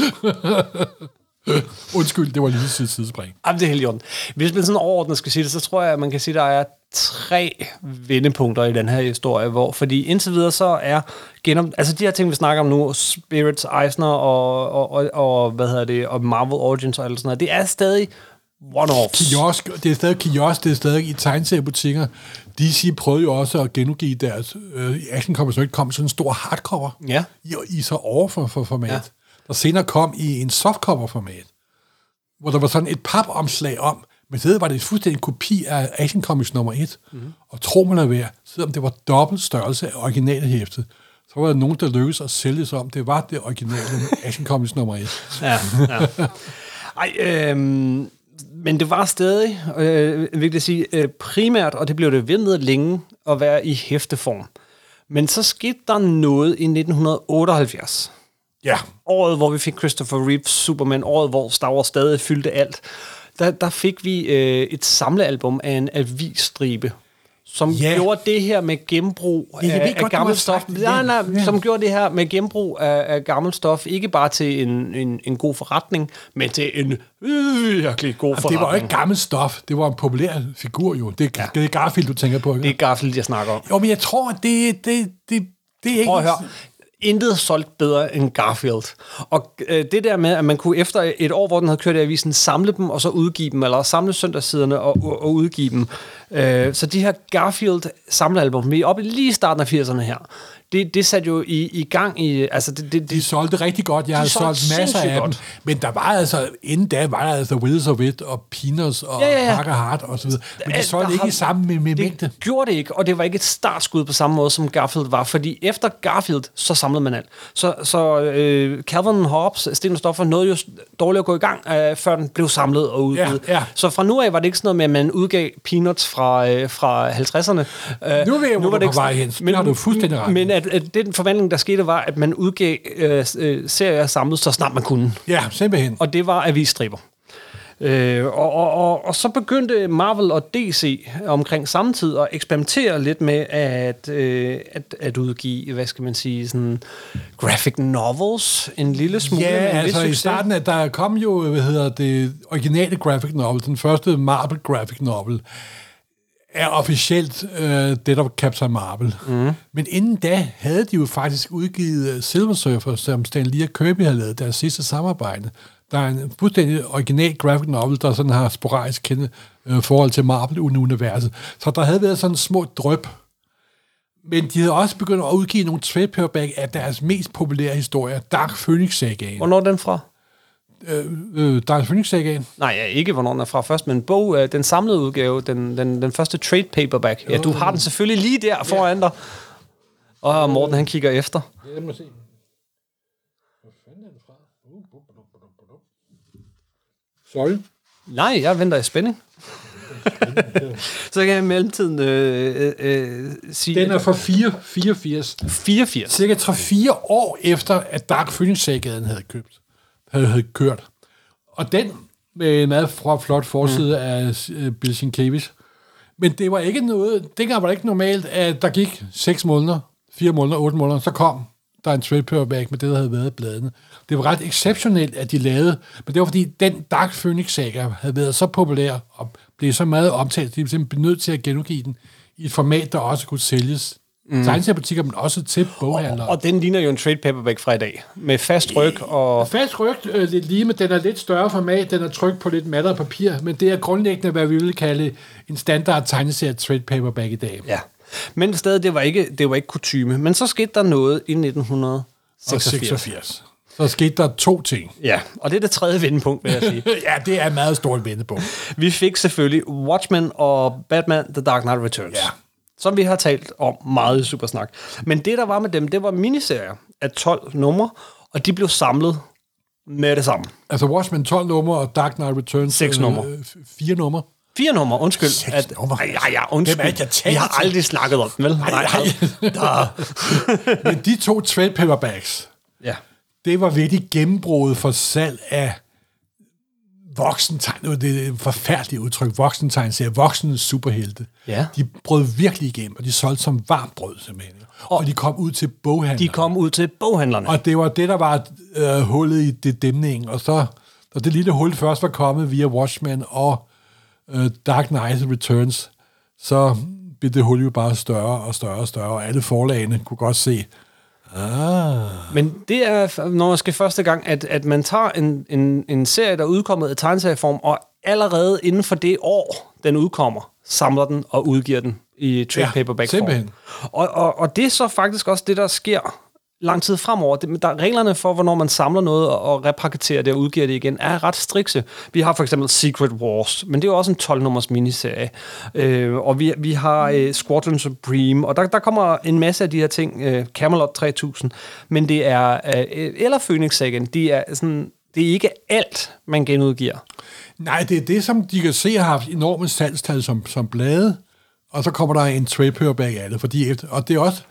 Undskyld, det var lige et sidespring. Jamen, det er helt jorden. Hvis man sådan overordnet skal sige det, så tror jeg, at man kan sige, at der er tre vendepunkter i den her historie, hvor, fordi indtil videre så er genom, altså de her ting, vi snakker om nu, Spirits, Eisner og, og, og, og hvad hedder det, og Marvel Origins og alt sådan noget, det er stadig one-offs. Kiosk, det er stadig kiosk, det er stadig i tegneseriebutikker. DC prøvede jo også at genudgive deres øh, Action Comics, ikke kom sådan en stor hardcover ja. i, i så over for, for format. Ja. Der senere kom i en softcover format, hvor der var sådan et papomslag om, men så var det fuldstændig en kopi af Action Comics nummer 1. Mm-hmm. Og tro mig at være, selvom det var dobbelt størrelse af originalhæftet, så var der nogen, der lykkedes at sælge sig om, det var det originale Action Comics nummer 1. Ja, ja. Ej, øhm, men det var stadig, øh, vil jeg sige, øh, primært, og det blev det ved med længe, at være i hæfteform. Men så skete der noget i 1978. Ja. Året, hvor vi fik Christopher Reeves Superman, året, hvor Star Wars stadig fyldte alt. Der, der fik vi øh, et samlealbum af en avisstribe som yeah. gjorde det her med genbrug ja, af, af gammelt stof. Ja, nej, ja. Som gjorde det her med genbrug af, af gammelt stof, ikke bare til en, en, en god forretning, men til en virkelig god forretning. Det var jo ikke gammelt stof, det var en populær figur jo. Det, ja. det er Garfield, du tænker på, ikke? Det er Garfield, jeg snakker om. Jo, men jeg tror, at det, det, det, det er ikke... Prøv at høre intet solgt bedre end Garfield. Og øh, det der med, at man kunne efter et år, hvor den havde kørt i avisen, samle dem og så udgive dem, eller samle søndagssiderne og, og, og udgive dem. Øh, så de her Garfield samlealbum, vi er oppe lige i starten af 80'erne her, det, det satte jo i, i gang i... Altså det, det, de solgte rigtig godt. Jeg har solgt masser af godt. dem. Men der var altså... Inden da var der altså Wheels of It og Peanuts og ja, ja, ja. Parker Hart og så videre. Men de solgte ikke har, sammen med, med det mængde. Det gjorde det ikke, og det var ikke et startskud på samme måde, som Garfield var. Fordi efter Garfield, så samlede man alt. Så, så øh, Calvin Hobbes, Sten Stoffer, nåede jo dårligt at gå i gang, øh, før den blev samlet og udgivet. Ja, ja. Så fra nu af var det ikke sådan noget med, at man udgav Peanuts fra, øh, fra 50'erne. Øh, nu, vil jeg, nu var det ikke, vej hen. Men, har du fuldstændig ret. Men at, at den forvandling, der skete, var, at man udgav øh, øh, serier samlet, så snart man kunne. Ja, simpelthen. Og det var avisstriber. Øh, og, og, og, og så begyndte Marvel og DC omkring samme tid at eksperimentere lidt med at, øh, at, at udgive, hvad skal man sige, sådan graphic novels en lille smule. Ja, altså i starten, at der kom jo, hvad hedder det, originale graphic novel, den første Marvel graphic novel, er officielt øh, det, der Captain Marvel. Mm. Men inden da havde de jo faktisk udgivet Silver Surfer, som Stan Lee og Kirby havde lavet deres sidste samarbejde. Der er en fuldstændig original graphic novel, der sådan har sporadisk kendt øh, forhold til Marvel-universet. Så der havde været sådan små drøb. Men de havde også begyndt at udgive nogle trade paperback af deres mest populære historier, Dark Phoenix-sagaen. Hvornår er den fra? Øh, øh, Dark Phoenix-sagaen. Nej, ja, ikke hvornår den er fra først, men bog, øh, den samlede udgave, den, den, den første trade paperback. Ja, du har den selvfølgelig lige der foran dig. Og Morten, han kigger efter. Ja, lad mig se. Hvor fanden er den fra? Sorry. Nej, jeg venter i spænding. Så kan jeg i mellemtiden øh, øh, øh, sige... Den er fra 4, 84. 84. Cirka 3-4 år efter, at Dark Phoenix-sagaen havde købt. Havde, kørt. Og den med en meget fra flot forside mm. af uh, Bill Sienkiewicz. Men det var ikke noget... Dengang var det ikke normalt, at der gik 6 måneder, 4 måneder, 8 måneder, så kom der en trade paperback med det, der havde været i bladene. Det var ret exceptionelt, at de lavede, men det var fordi, den Dark Phoenix-saga havde været så populær og blev så meget omtalt, at de simpelthen blev nødt til at genudgive den i et format, der også kunne sælges mm. tegneseriebutikker, men også til boghandlere. Og den ligner jo en trade paperback fra i dag. Med fast ryg og... Fast rygt øh, lige, men den er lidt større format, den er trykt på lidt mattere papir, men det er grundlæggende, hvad vi vil kalde en standard tegneserie trade paperback i dag. Ja. Men stadig, det var ikke, det var ikke kutyme. Men så skete der noget i Og 1986. 86. Så skete der to ting. Ja, og det er det tredje vendepunkt, vil jeg sige. ja, det er et meget stort vendepunkt. Vi fik selvfølgelig Watchmen og Batman The Dark Knight Returns. Ja. Som vi har talt om meget i Supersnak. Men det, der var med dem, det var miniserier af 12 numre, og de blev samlet med det samme. Altså Watchmen 12 numre og Dark Knight Returns Seks numre. Øh, fire numre. Fire numre, undskyld. Seks numre. Ej, ja, ja, undskyld. Hvem er jeg Vi har aldrig snakket om den, vel? Nej, nej. Men de to trade paperbacks, Ja. det var virkelig gennembruddet for salg af voksentegn, det er et forfærdeligt udtryk, voksentegn, ser voksne superhelte. Ja. De brød virkelig igennem, og de solgte som varmt brød simpelthen. Og de kom ud til boghandlere. De kom ud til boghandlerne. Og det var det, der var øh, hullet i det dæmningen. Og så, da det lille hul først var kommet via Watchmen og øh, Dark Knight Returns, så blev det hul jo bare større og større og større, og alle forlagene kunne godt se, ah, Men det er når man skal første gang, at, at man tager en, en, en serie, der er udkommet i tegneserieform, og allerede inden for det år, den udkommer, samler den og udgiver den i trade Ja, paperback form. Og, og, og det er så faktisk også det, der sker lang tid fremover. Det, der reglerne for, hvornår man samler noget og, og repaketerer det og udgiver det igen, er ret strikse. Vi har for eksempel Secret Wars, men det er jo også en 12-nummers miniserie. Øh, og vi, vi har øh, Squadron Supreme, og der, der kommer en masse af de her ting. Øh, Camelot 3000, men det er... Øh, eller Phoenix Sagan, de er sådan... Det er ikke alt, man genudgiver. Nej, det er det, som de kan se har haft enorme salgstal som, som blade, og så kommer der en trade bag af det, fordi efter, og det er også,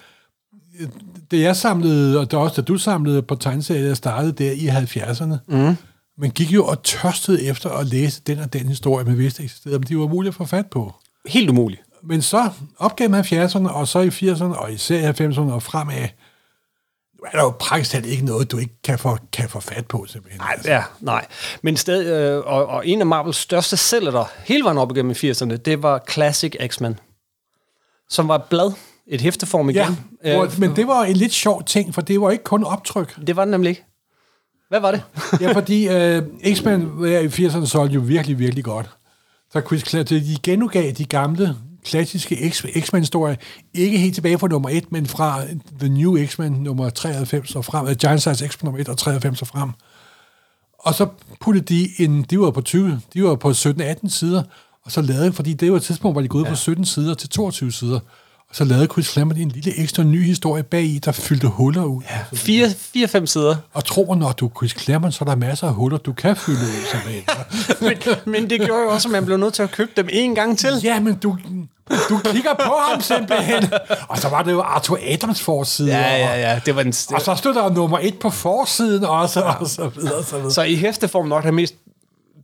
det jeg samlede, og det også, da du samlede på tegneserier, jeg startede der i 70'erne, mm. man gik jo og tørstede efter at læse den og den historie, man vidste eksisterede, men de var mulige at få fat på. Helt umuligt. Men så op gennem 70'erne, og så i 80'erne, og især i 90'erne og fremad, nu er der jo praktisk talt ikke noget, du ikke kan få, kan få fat på, simpelthen. Nej, ja, nej. Men stadig, øh, og, og en af Marvels største sælgere hele vejen op igennem 80'erne, det var Classic X-Men, som var et blad, et hæfteform igen. Ja, hvor, men det var en lidt sjov ting, for det var ikke kun optryk. Det var det nemlig ikke. Hvad var det? Ja, fordi øh, X-Men i 80'erne solgte jo virkelig, virkelig godt. Så Chris Claremont, de genudgav de gamle, klassiske X-Men-historier, ikke helt tilbage fra nummer 1, men fra The New X-Men nummer 93 og frem, uh, Giant Size X-Men nummer 1 og 93 og frem. Og så puttede de en, de var på 20, de var på 17-18 sider, og så lavede, fordi det var et tidspunkt, hvor de gik ud ja. fra 17 sider til 22 sider, så lavede Chris Claremont en lille ekstra ny historie bag i, der fyldte huller ud. Ja. Fire, fire, fem sider. Og tro mig, når du er Chris Claremont, så er der masser af huller, du kan fylde ud som en. men, men det gjorde jo også, at man blev nødt til at købe dem en gang til. Ja, men du, du kigger på ham simpelthen. Og så var det jo Arthur Adams forside. Ja, ja, ja. Det var en, Og, og så stod der nummer et på forsiden også, og så videre, og så videre. så i hæfteform nok den mest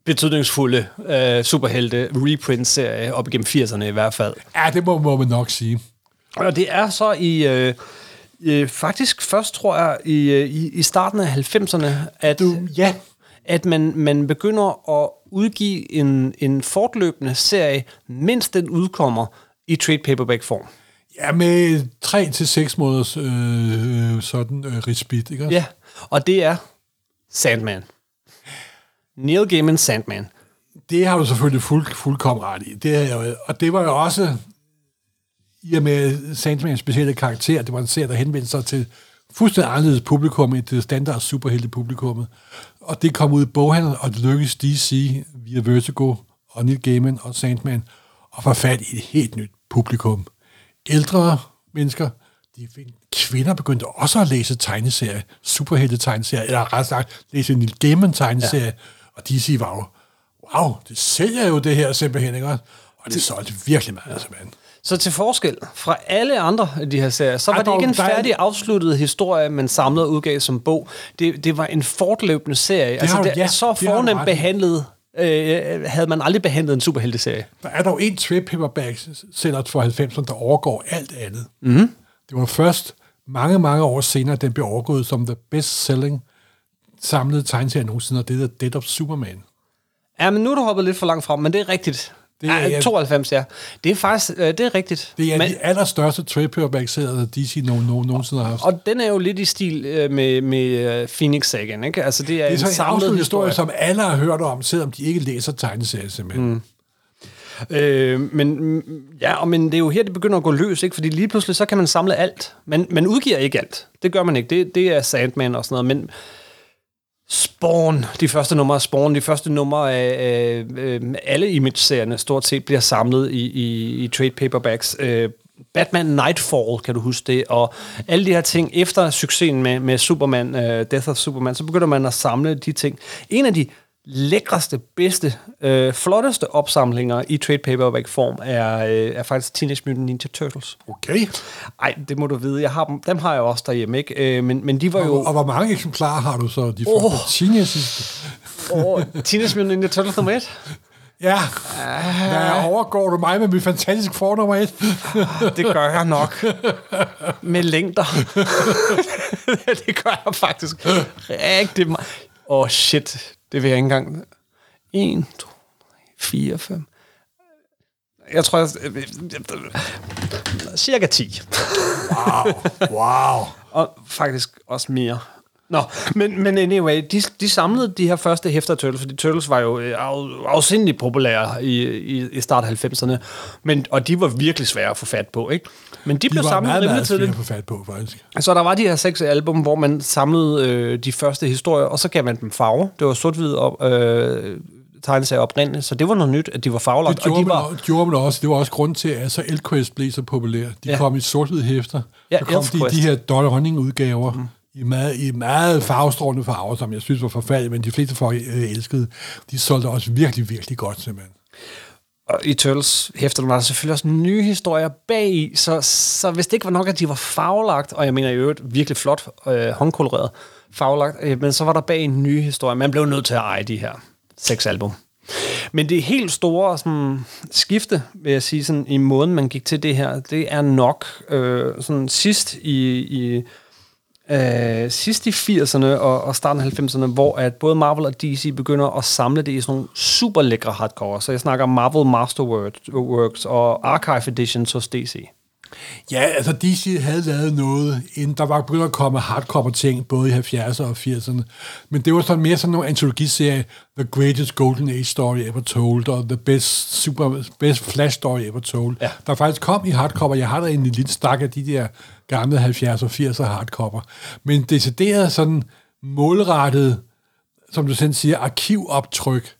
betydningsfulde øh, superhelte reprint-serie op igennem 80'erne i hvert fald. Ja, det må, må man nok sige. Og det er så i... Øh, øh, faktisk først, tror jeg, i, øh, i, i starten af 90'erne, at, Du, ja, at man, man begynder at udgive en, en fortløbende serie, mindst den udkommer i trade paperback form. ja med 3 til 6 måneders øh, sådan øh, respit, ikke også? Ja, og det er Sandman. Neil Gaiman Sandman. Det har du selvfølgelig fuld, fuldkommen ret i. Det og det var jo også, i og med Sandmans specielle karakter, det var en serie, der henvendte sig til fuldstændig anderledes publikum end det standard superhelte publikummet. Og det kom ud i boghandlen, og det lykkedes DC via Vertigo og Neil Gaiman og Sandman at få fat i et helt nyt publikum. Ældre mennesker, de fik, kvinder begyndte også at læse tegneserier, superhelte tegneserier, eller ret sagt, læse Neil Gaiman tegneserier, ja. og DC var jo, wow, det sælger jo det her simpelthen, ikke? Og det solgte virkelig meget, simpelthen. Så til forskel fra alle andre af de her serier, så var Ej, det ikke en færdig afsluttet historie, man samlede og udgav som bog. Det, det var en fortløbende serie. Det altså, det, ja, så fornemt behandlet, øh, havde man aldrig behandlet en superhelteserie. Der er dog en trade paperback sælger for 90'erne, der overgår alt andet. Mm. Det var først mange, mange år senere, den blev overgået som the best-selling samlede tegneserie nogensinde, og det hedder Dead of Superman. Ja, men nu er du hoppet lidt for langt frem, men det er rigtigt. Det er- ja, 92, ja. Det er faktisk, øh, det er rigtigt. Det er men, de allerstørste serier, DC no, no, nogensinde har haft. og den er jo lidt i stil øh, med, med øh, Phoenix Sagan, ikke? Altså, det er, det er en en samlet historie, som alle har hørt om, selvom de ikke læser tegneserier simpelthen. Mm. Øh, men, mm, ja, og men det er jo her, det begynder at gå løs, ikke? Fordi lige pludselig, så kan man samle alt. Men man udgiver ikke alt. Det gør man ikke. Det, det er Sandman og sådan noget. Men Spawn, de første numre af Spawn, de første numre af øh, alle image-serierne stort set bliver samlet i, i, i trade paperbacks. Øh, Batman Nightfall, kan du huske det, og alle de her ting, efter succesen med, med Superman, øh, Death of Superman, så begynder man at samle de ting. En af de lækreste, bedste, øh, flotteste opsamlinger i trade paperback form er, øh, er faktisk Teenage Mutant Ninja Turtles. Okay. Ej, det må du vide. Jeg har dem, dem har jeg også derhjemme, ikke? Øh, men, men de var jo... Og, hvor mange eksemplarer har du så? De oh. teenage Oh, Teenage Mutant Ninja Turtles nummer 1. Ja, der overgår du mig med mit fantastiske fornummer 1. Det gør jeg nok. Med længder. det gør jeg faktisk rigtig meget. Åh, oh, shit. Det vil jeg ikke engang... 1, 2, 3, 4, 5... Jeg tror, jeg... Cirka 10. Wow, wow. Og faktisk også mere. Nå, men, men anyway, de, de samlede de her første hæfter Turtles, fordi Turtles var jo øh, af, afsindeligt populære i, i, i start 90'erne, men, og de var virkelig svære at få fat på, ikke? Men de, De blev var samlet meget, rimelig svære tidligt. at få fat på, faktisk. Så der var de her seks album, hvor man samlede øh, de første historier, og så gav man dem farver. Det var sort-hvid op, øh, tegneserier oprindeligt, så det var noget nyt, at de var farvelagt. Det og gjorde, de man, var, gjorde man også. Det var også grund til, at så Elquest blev så populær. De Ja. kom i sort hæfter. Ja, så kom de Elfquest. de her Donning-udgaver. Mm. I meget, I meget farvestrålende farver, som jeg synes var forfærdeligt, men de fleste folk øh, elskede. De solgte også virkelig, virkelig godt, simpelthen. og i Turtles hæfter var der selvfølgelig også nye historier bag i, så, så hvis det ikke var nok, at de var farvelagt, og jeg mener i øvrigt virkelig flot øh, håndkoloreret farvelagt, øh, men så var der bag en ny historie. Man blev nødt til at eje de her seks album. Men det helt store sådan, skifte, vil jeg sige, sådan, i måden, man gik til det her, det er nok øh, sådan sidst i, i øh, sidst i 80'erne og, og starten af 90'erne, hvor at både Marvel og DC begynder at samle det i sådan nogle super lækre hardcover. Så jeg snakker Marvel Masterworks og Archive Editions hos DC. Ja, altså DC havde lavet noget, inden der var begyndt at komme hardcore ting, både i 70'erne og 80'erne. Men det var sådan mere sådan nogle antologiserie, The Greatest Golden Age Story Ever Told, og The Best, super, best Flash Story Ever Told. Ja. Der faktisk kom i hardcover. Jeg har der en lille stak af de der gamle 70'er og 80'er hardcover. Men decideret sådan målrettet, som du selv siger, arkivoptryk,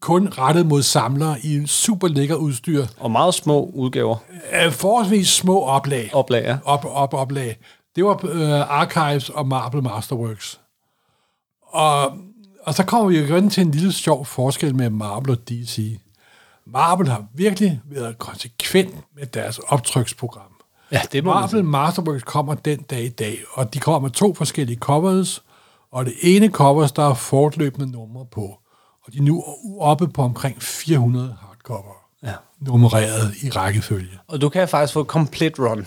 kun rettet mod samlere i super lækker udstyr, Og meget små udgaver. af forholdsvis små oplag Oplag, ja. op, op, oplag. Det var øh, Archives og Marvel Masterworks. Og, og så kommer vi jo igen til en lille sjov forskel med Marvel og DC. Marvel har virkelig været konsekvent med deres optryksprogram. Ja, det må Marvel Masterworks kommer den dag i dag, og de kommer med to forskellige covers, og det ene covers, der er fortløbende numre på, og de er nu oppe på omkring 400 hardcover, Ja. nummereret i rækkefølge. Og du kan faktisk få komplet run.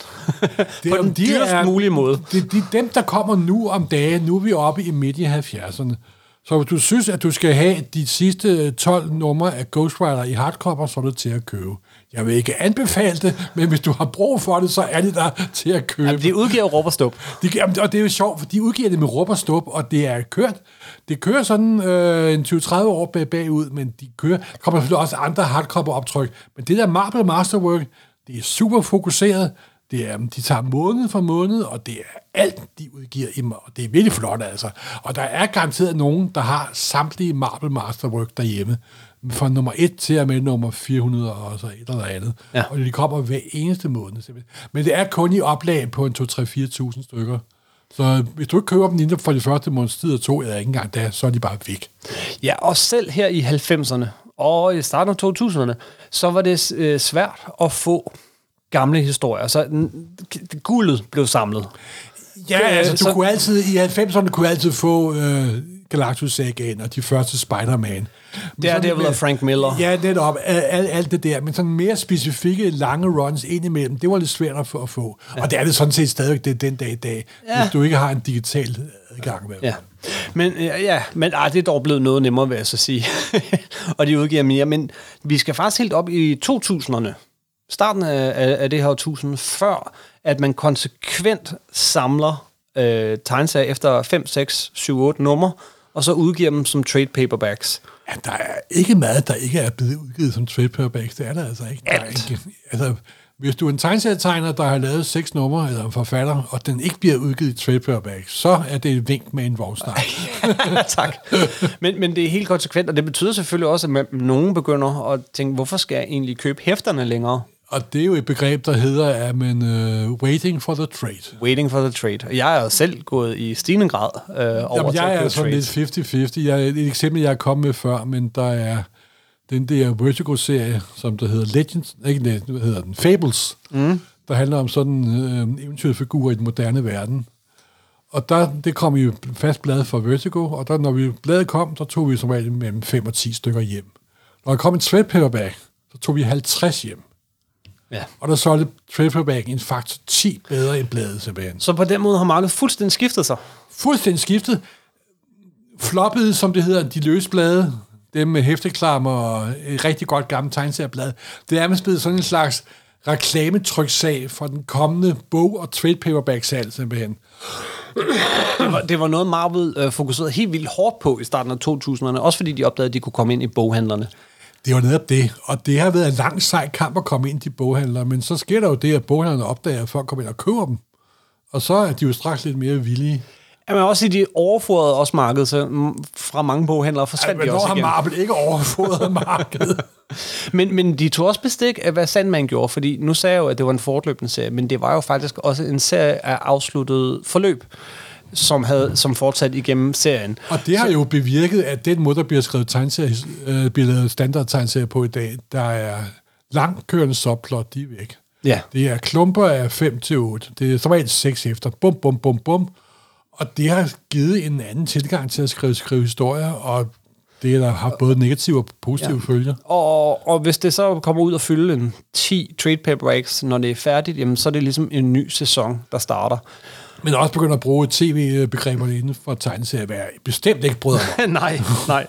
Det på den dyrest mulige måde. Det, er dem, der kommer nu om dagen. Nu er vi oppe i midt i 70'erne. Så hvis du synes, at du skal have de sidste 12 numre af Ghost Rider i hardcover, så er det til at købe. Jeg vil ikke anbefale det, men hvis du har brug for det, så er det der til at købe. Jamen, de udgiver råb og stup. De, jamen, og det er jo sjovt, for de udgiver det med råb og det er kørt. Det kører sådan øh, en 20-30 år bag, bagud, men de kører. Der kommer selvfølgelig også andre hardcover-optryk. Men det der Marble Masterwork, det er super fokuseret. Det er, de tager måned for måned, og det er alt, de udgiver i mig. Og det er virkelig flot, altså. Og der er garanteret nogen, der har samtlige Marble Masterwork derhjemme. Fra nummer 1 til og med nummer 400 og så et eller andet. Ja. Og de kommer hver eneste måned. simpelthen. Men det er kun i oplag på en 2-3-4.000 stykker. Så hvis du ikke køber dem inden for de første måneds tid og to, eller ikke engang da, så er de bare væk. Ja, og selv her i 90'erne og i starten af 2000'erne, så var det øh, svært at få gamle historier. Så n- guldet blev samlet. Ja, altså, du så- kunne altid, i 90'erne kunne altid få øh, Galactus Sagaen og de første Spider-Man. Sådan Daredevil med- og Frank Miller. Ja, netop. Alt, alt, det der. Men sådan mere specifikke, lange runs indimellem, det var lidt svært at få. At få. Ja. Og det er det sådan set stadigvæk det, den dag i dag, Ja. hvis du ikke har en digital adgang med. Ja. Men, ja, men ej, det er dog blevet noget nemmere, vil jeg så sige. og de udgiver mere. Men vi skal faktisk helt op i 2000'erne. Starten af, af, det her årtusind, før at man konsekvent samler øh, tegneserier efter 5, 6, 7, 8 numre, og så udgiver dem som trade paperbacks. Ja, der er ikke meget, der ikke er blevet udgivet som trade paperbacks. Det er der altså ikke. Der er ikke altså, hvis du er en tegneserietegner, der har lavet seks numre, eller en forfatter, og den ikke bliver udgivet i trade paperbacks, så er det et vink med en vognstang. tak. Men, men det er helt konsekvent, og det betyder selvfølgelig også, at man, nogen begynder at tænke, hvorfor skal jeg egentlig købe hæfterne længere? Og det er jo et begreb, der hedder, at man uh, waiting for the trade. Waiting for the trade. Og jeg er jo selv gået i stigende grad øh, over Jamen, jeg er sådan lidt 50-50. Jeg, et eksempel, jeg er kommet med før, men der er den der Vertigo-serie, som der hedder Legends, ikke det, hvad hedder den, Fables, mm. der handler om sådan øh, eventyrfigurer i den moderne verden. Og der, det kom i fast blad for Vertigo, og der, når vi bladet kom, så tog vi som regel mellem 5 og 10 stykker hjem. Når der kom en trade paperback, så tog vi 50 hjem. Ja. Og der solgte paperback en faktor 10 bedre end bladet, Sebastian. Så på den måde har markedet fuldstændig skiftet sig. fuldstændig skiftet. Floppede, som det hedder, de løse blade, dem med hæfteklammer og et rigtig godt gammelt tegneserieblad, det er blevet sådan en slags reklametryksag for den kommende bog- og trade paperback-salg, simpelthen. Det var, det var noget, Marvel øh, fokuserede helt vildt hårdt på i starten af 2000'erne, også fordi de opdagede, at de kunne komme ind i boghandlerne. Det var netop det, og det har været en lang sej kamp at komme ind til boghandlere, men så sker der jo det, at boghandlerne opdager, at folk kommer ind og køber dem. Og så er de jo straks lidt mere villige. Ja, men også i de overforede også markedet, så fra mange boghandlere forsvandt Men de også har igen. Marvel ikke overfodret markedet? Men, men de tog også bestik af, hvad Sandman gjorde, fordi nu sagde jeg jo, at det var en fortløbende serie, men det var jo faktisk også en serie af afsluttet forløb, som, havde, som fortsat igennem serien. Og det har jo bevirket, at den måde, der bliver skrevet tegneserie, øh, bliver lavet standard tegneserier på i dag, der er langkørende subplot, de er væk. Ja. Det er klumper af 5 til 8. Det er som regel 6 efter. Bum, bum, bum, bum. Og det har givet en anden tilgang til at skrive, skrive historier, og det der har både negative og positive ja. følger. Og, og hvis det så kommer ud og fylde en 10 trade paperbacks, når det er færdigt, jamen, så er det ligesom en ny sæson, der starter. Men også begynder at bruge tv-begreberne inden for tegneserier, hvad jeg bestemt ikke bryder mig. nej, nej.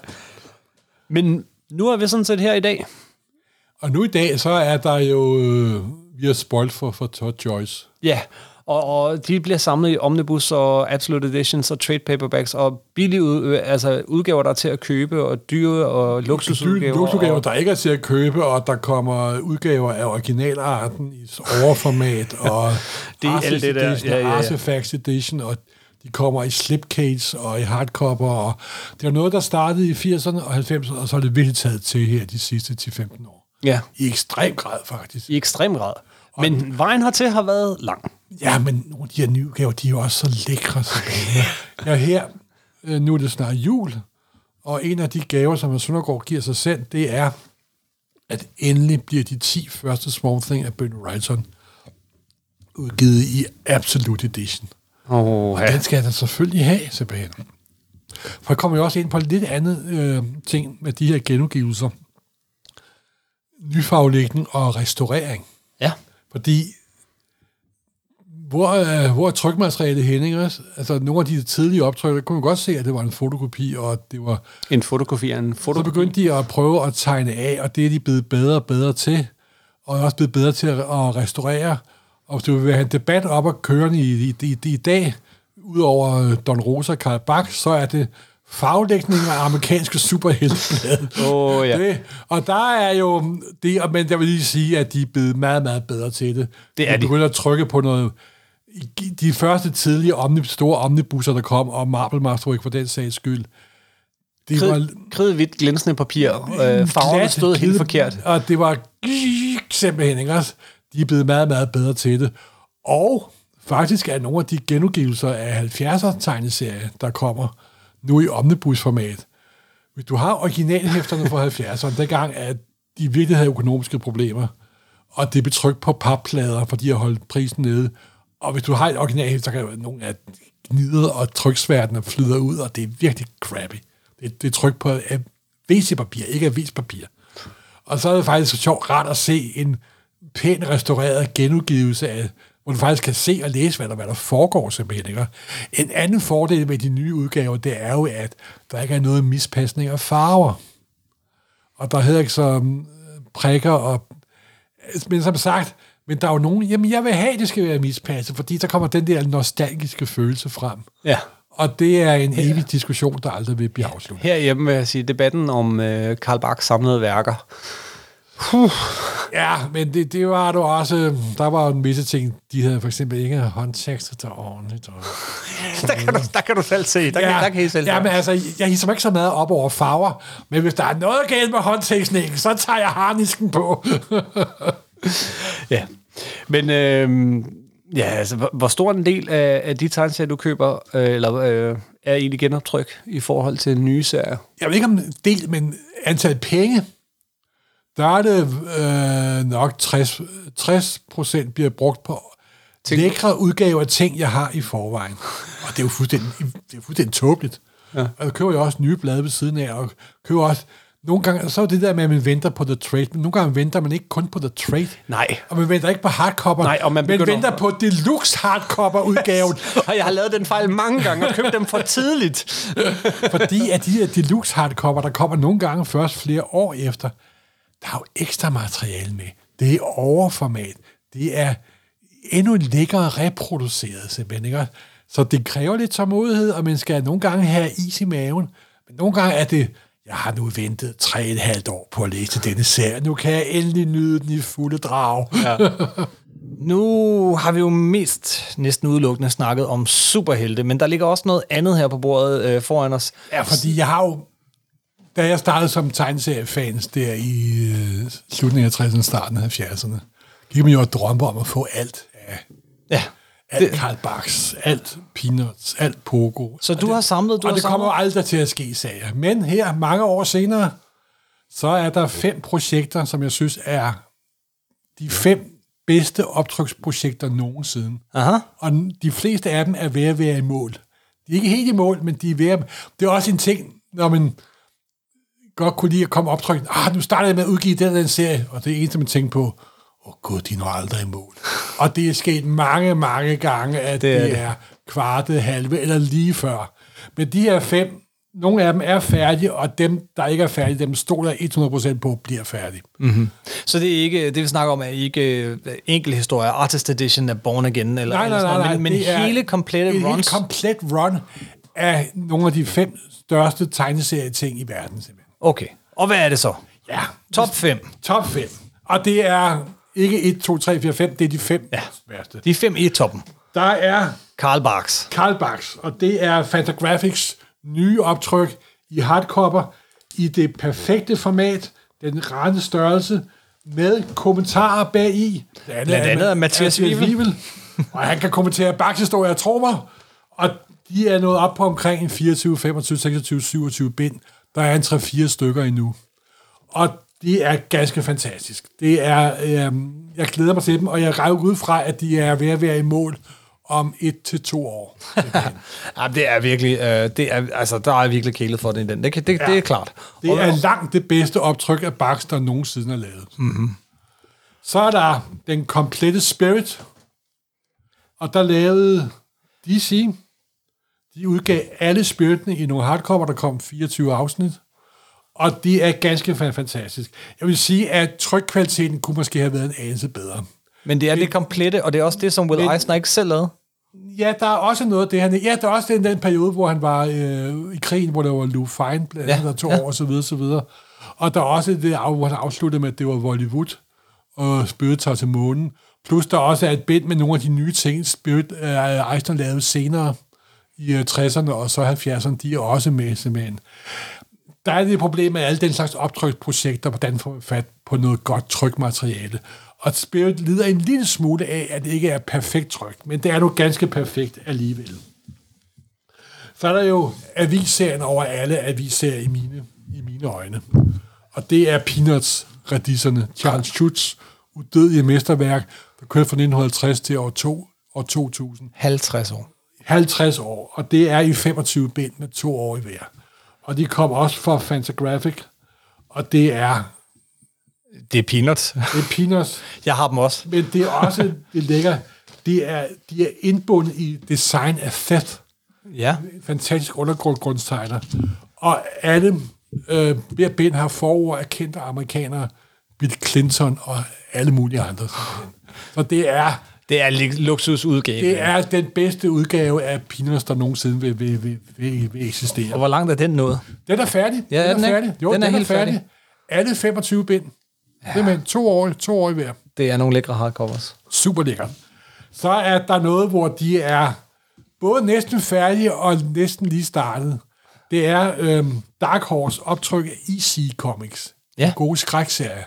Men nu er vi sådan set her i dag. Og nu i dag, så er der jo... Øh, vi har spoilt for, for Todd Joyce. Ja, og, og de bliver samlet i omnibus og absolute editions og trade paperbacks og billige ud, øh, altså udgaver, der er til at købe, og dyre og luksusudgaver. Luksusudgaver, og, der ikke er til at købe, og der kommer udgaver af originalarten i overformat, og Det er alt det der. Edition, Ja, ja, ja. og Artifacts Edition, og de kommer i slipcase og i hardcover, og det er noget, der startede i 80'erne og 90'erne, og så er det virkelig taget til her de sidste 10-15 år. ja, I ekstrem grad, faktisk. i ekstrem grad. Men vejen hertil har været lang. Ja, men nogle af de her nye udgaver, de er jo også så lækre. Jeg er her, øh, nu er det snart jul, og en af de gaver, som Søndergaard giver sig selv, det er, at endelig bliver de 10 første Small Thing af Bernie Wrightson udgivet i Absolute Edition. Oh, Den skal da selvfølgelig have, Sebastian. For jeg kommer jo også ind på lidt andet øh, ting med de her genudgivelser. Nyfaglægning og restaurering. Ja. Fordi hvor, øh, hvor er trykmaterialet henne, ikke? Altså, nogle af de tidlige optryk, der kunne man godt se, at det var en fotokopi, og det var... En fotokopi en Så fotokopi? begyndte de at prøve at tegne af, og det er de blevet bedre og bedre til, og også blevet bedre til at, at restaurere. Og hvis du vil have en debat op og kørende i, i, i, i dag, udover Don Rosa og Karl Bach, så er det faglægning af amerikanske superhelteblade. Oh, ja. Det, og der er jo det, men jeg vil lige sige, at de er blevet meget, meget bedre til det. Det er de. de. begynder at trykke på noget... De første tidlige omni, store omnibusser, der kom, og Marble Masterwork for den sags skyld, det Krid, kridhvidt glænsende papir. Øh, farverne stod helt forkert. Og det var simpelthen, ikke også? De er blevet meget, meget bedre til det. Og faktisk er nogle af de genudgivelser af 70'er tegneserier, der kommer nu i omnibusformat. Hvis du har originalhæfterne fra 70'erne, dengang at de virkelig havde økonomiske problemer, og det blev trykt på papplader, fordi at holde prisen nede. Og hvis du har et original, så kan jo nogle af gnider og tryksværtene flyder ud, og det er virkelig crappy. Det, det er tryk på af WC-papir, ikke avispapir. Og så er det faktisk så sjovt rart at se en pæn restaureret genudgivelse af, hvor du faktisk kan se og læse, hvad der, hvad der foregår simpelthen. Ikke? En anden fordel med de nye udgaver, det er jo, at der ikke er noget mispasning af farver. Og der hedder ikke så mm, prikker og... Men som sagt, men der er jo nogen, jamen jeg vil have, at det skal være mispasset, fordi så kommer den der nostalgiske følelse frem. Ja. Og det er en evig diskussion, der aldrig vil blive afsluttet. Herhjemme vil jeg sige, debatten om øh, Karl Bachs samlede værker. Ja, men det, det var du også... Der var en masse ting, de havde for eksempel ikke håndtekstet der ordentligt. Og, der, kan du, der kan du selv se. Der, kan, der kan I selv ja, men altså, jeg hisser mig ikke så meget op over farver, men hvis der er noget galt med håndtekstningen, så tager jeg harnisken på. Ja. Men øh, ja, altså, hvor, hvor stor en del af, af de tegneserier, du køber, øh, eller øh, er egentlig genoptryk i forhold til nye serier? jeg ved ikke om del, men antal penge, der er det øh, nok 60, 60 procent bliver brugt på Ting- lækre udgaver af ting, jeg har i forvejen. Og det er jo fuldstændig, det er fuldstændig tåbeligt. Ja. Og jeg køber jo også nye blade ved siden af, og køber også nogle gange, så er det der med, at man venter på The Trade, men nogle gange venter man ikke kun på The Trade. Nej. Og man venter ikke på hardcover, Nej, og man begynder- venter på deluxe hardcover udgaven, Og jeg har lavet den fejl mange gange og købt dem for tidligt. fordi at de her deluxe hardcover, der kommer nogle gange først flere år efter, der er jo ekstra materiale med. Det er overformat. Det er endnu lækkere reproduceret, simpelthen. Ikke? Så det kræver lidt tålmodighed, og man skal nogle gange have is i maven. Men nogle gange er det, jeg har nu ventet tre og et halvt år på at læse denne serie. Nu kan jeg endelig nyde den i fulde drag. Ja. Nu har vi jo mest næsten udelukkende snakket om superhelte, men der ligger også noget andet her på bordet øh, foran os. Ja, fordi jeg har jo... Da jeg startede som tegneseriefans der i øh, slutningen af 60'erne, starten af 70'erne, gik man jo og drømme om at få alt af Ja. Alt Karl Barks, alt Peanuts, alt Pogo. Så du har samlet... Du og har det kommer samlet... aldrig til at ske, sagde jeg. Men her, mange år senere, så er der fem projekter, som jeg synes er de fem bedste optryksprojekter nogensinde. Aha. Og de fleste af dem er ved at være i mål. De er ikke helt i mål, men de er ved at... Det er også en ting, når man godt kunne lide at komme optryk. Ah, nu starter jeg med at udgive den, den serie, og det er eneste, man tænker på, oh, gud, de når aldrig i mål. og det er sket mange, mange gange, at Det er det. er kvarte, halve eller lige før. Men de her fem, nogle af dem er færdige, og dem, der ikke er færdige, dem stoler jeg 100% på, bliver færdige. Så det er ikke, det vi snakker om er ikke øh, enkel historie, Artist Edition af Born Again, eller, Nej, nej, nej, nej. men, men hele komplette et runs. helt komplet run af nogle af de fem største tegneserieting i verden, simpelthen. Okay, og hvad er det så? Ja, Top 5. top 5. Og det er ikke 1, 2, 3, 4, 5, det er de fem Ja. værste. De fem i toppen. Der er Karl Barks. Karl Barks, og det er Fantagraphics nye optryk i hardcover i det perfekte format, den rette størrelse, med kommentarer bag i. Blandt andet af Mathias Wivel. og han kan kommentere Barks historie, jeg tror mig, og de er nået op på omkring en 24, 25, 26, 27 bind. Der er en 3-4 stykker endnu. Og det er ganske fantastisk. Det er, øhm, jeg glæder mig til dem, og jeg regner ud fra, at de er ved at være i mål om et til to år. Ja, det er virkelig, øh, det er, altså, der er virkelig kælet for det i den. Det, det, ja. det er klart. Det Og- er langt det bedste optryk af Barks, der nogensinde er lavet. Mm-hmm. Så er der den komplette Spirit. Og der lavede DC, de udgav alle spyttene i nogle hardcover, der kom 24 afsnit. Og det er ganske fa- fantastisk. Jeg vil sige, at trykkvaliteten kunne måske have været en anelse bedre. Men det er det komplette, og det er også det, som Will Men- Eisner ikke selv lavede. Ja, der er også noget af det. Han, ja, der er også den, den periode, hvor han var øh, i krigen, hvor der var Lou Fine, blandt Ja, andet, der to ja. år, og så videre, så videre. Og der er også det, hvor han afsluttede med, at det var Hollywood, og Spirit tager til månen. Plus der også er et bind med nogle af de nye ting, Spirit øh, Eisner lavede senere i øh, 60'erne og så 70'erne, de er også med, simpelthen. Der er det problem med alle den slags optryksprojekter, hvordan får man fat på noget godt trykmateriale. Og Spirit lider en lille smule af, at det ikke er perfekt tryk, men det er nu ganske perfekt alligevel. Så er der jo avisserien over alle avisserier i mine, i mine øjne. Og det er Peanuts, radisserne. Charles Schutz, udødelige mesterværk, der kørte fra 1950 til år, to, år 2000. 50 år. 50 år, og det er i 25 bind med to år i hver. Og de kom også fra Fantagraphic, og det er, Det er peanuts. det er Peanuts, Jeg har dem også. men det er også det lækker. Det er, de er indbundet i design af Theth, Ja. fantastisk undergrundstegner. Og alle øh, hver bind har forord af kendte amerikanere, Bill Clinton og alle mulige andre. Så det er, Det er luksusudgave. det er den bedste udgave af Peanuts, der nogensinde vil, vil, vil, vil, vil eksistere. Og hvor langt er den nået? Den er færdig. Ja, er den den er færdig. Jo, Den den er er, helt færdig. færdig. Alle 25 bind. Ja. Simpelthen to år, to år i hver. Det er nogle lækre hardcovers. Super lækkert. Så er der noget, hvor de er både næsten færdige og næsten lige startet. Det er øhm, Dark Horse optryk af EC Comics. Ja. En gode skrækserie.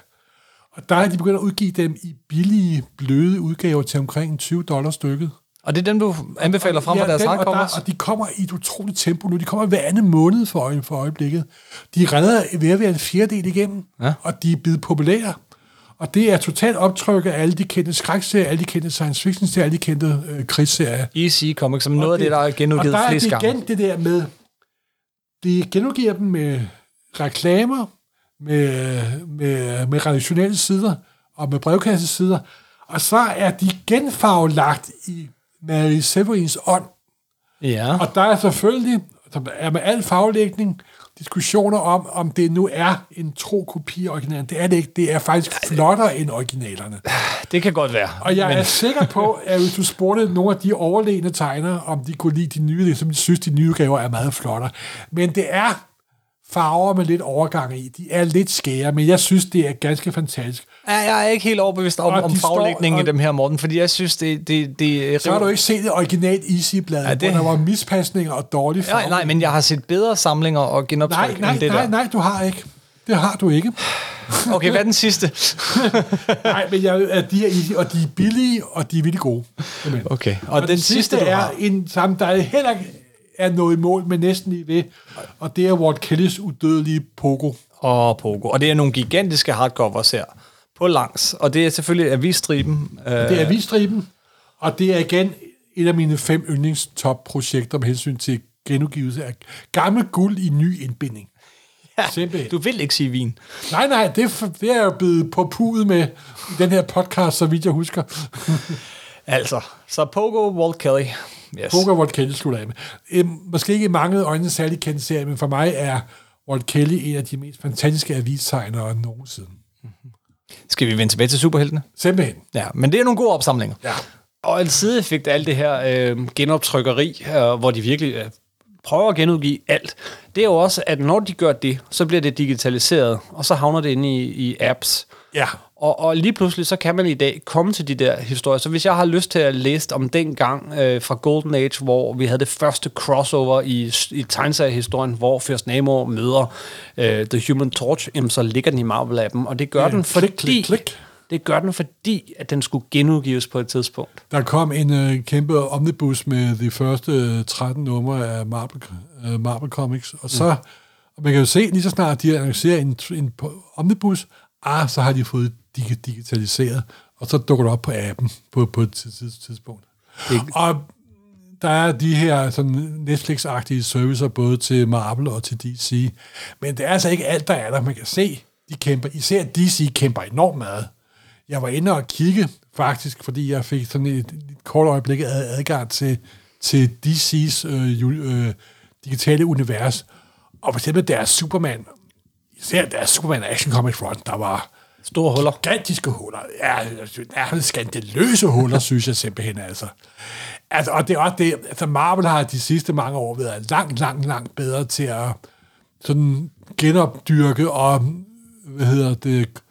Og der er de begyndt at udgive dem i billige, bløde udgaver til omkring 20 dollars stykket. Og det er dem, du anbefaler frem for deres den, og, der, og de kommer i et utroligt tempo nu. De kommer hver anden måned for, øje, for øjeblikket. De redder ved at være en fjerdedel igennem, Ja. og de er blevet populære. Og det er totalt optryk af alle de kendte skrækserier, alle de kendte science fiction serier, alle de kendte øh, krigsserier. EC Comics, som noget af det, der er genudgivet og der er flest det gange. igen det der med, de genudgiver dem med reklamer, med, med, med redaktionelle sider og med brevkassesider, og så er de genfarvelagt i Mary Severins ånd. Ja. Og der er selvfølgelig, som der er med al faglægning, diskussioner om, om det nu er en tro kopi af originalen. Det er det ikke. Det er faktisk flottere end originalerne. Det kan godt være. Og jeg men, er sikker på, at hvis du spurgte nogle af de overlegne tegnere, om de kunne lide de nye, som de synes, de nye gaver er meget flottere. Men det er farver med lidt overgang i. De er lidt skære, men jeg synes, det er ganske fantastisk. Ja, jeg er ikke helt overbevist om, Og om faglægningen i dem her, Morten, fordi jeg synes, det... det, det Så har du ikke set det originalt Easy-blad, ja, det- hvor der var mispasninger og dårlige farver. Nej, nej, men jeg har set bedre samlinger og genoptryk nej, nej, end det nej, der. nej, du har ikke. Det har du ikke. Okay, hvad er den sidste? Nej, men jeg, at de er easy, og de er billige, og de er vildt gode. Simpelthen. Okay, og, Og, den, den sidste, du er en, som der heller ikke er noget i mål, men næsten lige ved, og det er Walt Kellys udødelige Pogo. Og Pogo. Og det er nogle gigantiske hardcovers her på langs. Og det er selvfølgelig avisstriben. Øh, Det er Vistriben, og det er igen et af mine fem yndlingstop-projekter med hensyn til genudgivelse af gammel guld i ny indbinding. ja, simpelthen. du vil ikke sige vin. Nej, nej, det, er det er jeg jo blevet på pudet med i den her podcast, så vidt jeg husker. Altså, så Pogo, Walt Kelly. Yes. Og Walt Kelly slutter af med. Øhm, måske ikke i mange øjne særlig kendt serie, men for mig er Walt Kelly en af de mest fantastiske avistegnere nogensinde. Skal vi vende tilbage til superheltene? Simpelthen. Ja, men det er nogle gode opsamlinger. Ja. Og en sideeffekt af alt det her øh, genoptrykkeri, øh, hvor de virkelig øh, prøver at genudgive alt, det er jo også, at når de gør det, så bliver det digitaliseret, og så havner det inde i, i apps. Ja. Og, og lige pludselig, så kan man i dag komme til de der historier. Så hvis jeg har lyst til at læse om den gang øh, fra Golden Age, hvor vi havde det første crossover i, i tegneseriehistorien, hvor First Nemo møder øh, The Human Torch, jamen, så ligger den i Marvel-appen. Og det gør Ja, den, fordi... klik, klik. Det gør den, fordi at den skulle genudgives på et tidspunkt. Der kom en øh, kæmpe omnibus med de første øh, 13 numre af Marvel, øh, Marvel Comics, og så, og man kan jo se, lige så snart de annoncerer en, en omnibus, ah, så har de fået dig, digitaliseret, og så dukker det op på appen på, på et tids- tidspunkt. Og der er de her sådan Netflix-agtige servicer, både til Marvel og til DC, men det er altså ikke alt, der er der. Man kan se, de kæmper, især DC kæmper enormt meget. Jeg var inde og kigge, faktisk, fordi jeg fik sådan et, et kort øjeblik ad, adgang til, til DC's øh, øh, digitale univers. Og for eksempel deres Superman, især deres Superman Action Comics Run, der var Store huller. gigantiske huller. Ja, ja skandaløse huller, synes jeg simpelthen, altså. altså. Og det er også det, altså Marvel har de sidste mange år været langt, langt, langt bedre til at sådan genopdyrke og, hvad hedder det,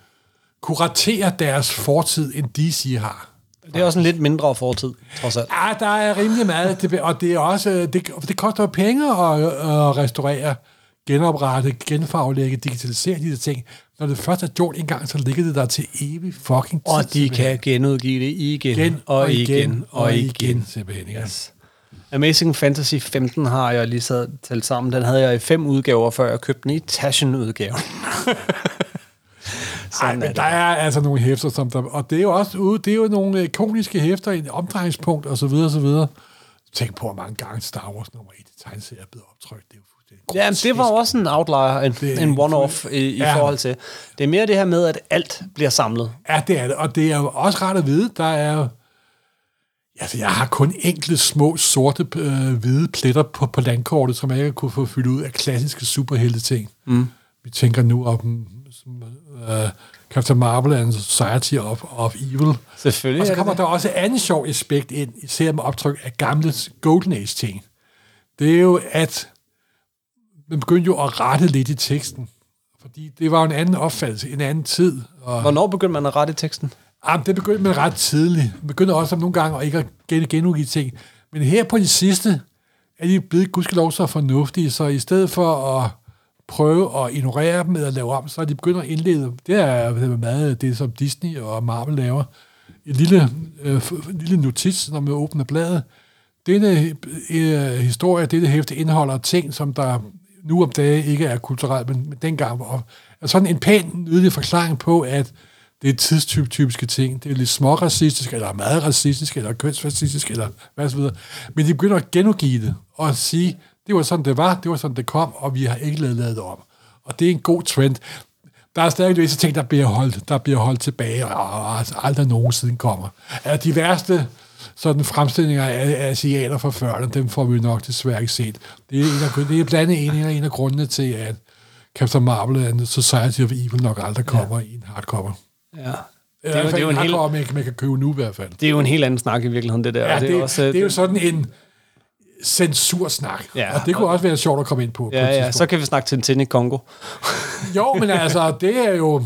kuratere deres fortid, end DC har. Det er også en lidt mindre fortid, trods alt. Ja, der er rimelig meget, det, og det er også, det, det koster jo penge at, at restaurere, genoprette, genfarvelægge, digitalisere de der ting. Når det først er gjort en gang, så ligger det der til evig fucking tid. Og de kan genudgive det igen, igen og igen og igen. simpelthen. Ikke? Yes. Amazing Fantasy 15 har jeg lige sad talt sammen. Den havde jeg i fem udgaver, før jeg købte den i Taschen-udgaven. Ej, men der er altså nogle hæfter, som der, og det er jo også det er jo nogle ikoniske hæfter, en omdrejningspunkt, og så videre, og så videre. Tænk på, hvor mange gange Star Wars nummer 1 i tegneserie er blevet optrykt. Det er jo Ja, men det var også en outlier, en, Det er en one-off i, i Ja. forhold til. Det er mere det her med, at alt bliver samlet. Ja, det er det, og det er jo også rart at vide, der er Altså, jeg har kun enkelte små sorte øh, hvide pletter på, på landkortet, som jeg ikke kunne få fyldt ud af klassiske superhelte-ting. Mm. Vi tænker nu om øh, Captain Marvel and Society of, of Evil. Selvfølgelig Og så er det kommer det. der også et andet sjov aspekt ind, især med optryk af gamle Golden Age-ting. Det er jo, at man begyndte jo at rette lidt i teksten. Fordi det var jo en anden opfattelse, en anden tid. Og Hvornår begyndte man at rette teksten? Jamen, det begyndte man ret tidligt. Man begyndte også nogle gange at ikke at gen- genudgive ting. Men her på de sidste er de blevet gudskelov så fornuftige, så i stedet for at prøve at ignorere dem eller lave om, så er de begyndt at indlede. Det er det meget det, som Disney og Marvel laver. Øh, en lille, øh, en lille notits, når man åbner bladet. Denne øh, historie, dette hæfte indeholder ting, som der nu om dagen ikke er kulturelt, men, men dengang var. Altså sådan en pæn, nydelig forklaring på, at det er tidstypiske ting. Det er lidt småracistisk, eller meget racistisk, eller kønsfascistisk, eller hvad så videre. Men de begynder at genudgive det, og sige, det var sådan, det var, det var sådan, det kom, og vi har ikke lavet, det om. Og det er en god trend. Der er stadig visse ting, der bliver holdt, der bliver holdt tilbage, og altså aldrig nogensinde kommer. Altså, de værste sådan fremstillinger af, asiater fra 40'erne, dem får vi nok desværre ikke set. Det er, en af, det er blandt andet en, en af grundene til, at Captain Marvel and Society of Evil nok aldrig kommer ja. i en hardcover. Ja. Det Det er, er, jo, det, er jo en helt, hardcover, man, kan- købe nu i hvert fald. det er jo en helt anden snak i virkeligheden, det der. Ja, Og det, er det, også, det er jo sådan en censursnak. Ja, og det kunne også være sjovt at komme ind på. på Ja, ja, tidspunkt. så kan vi snakke Tintin i Kongo. Jo, men altså, det er jo...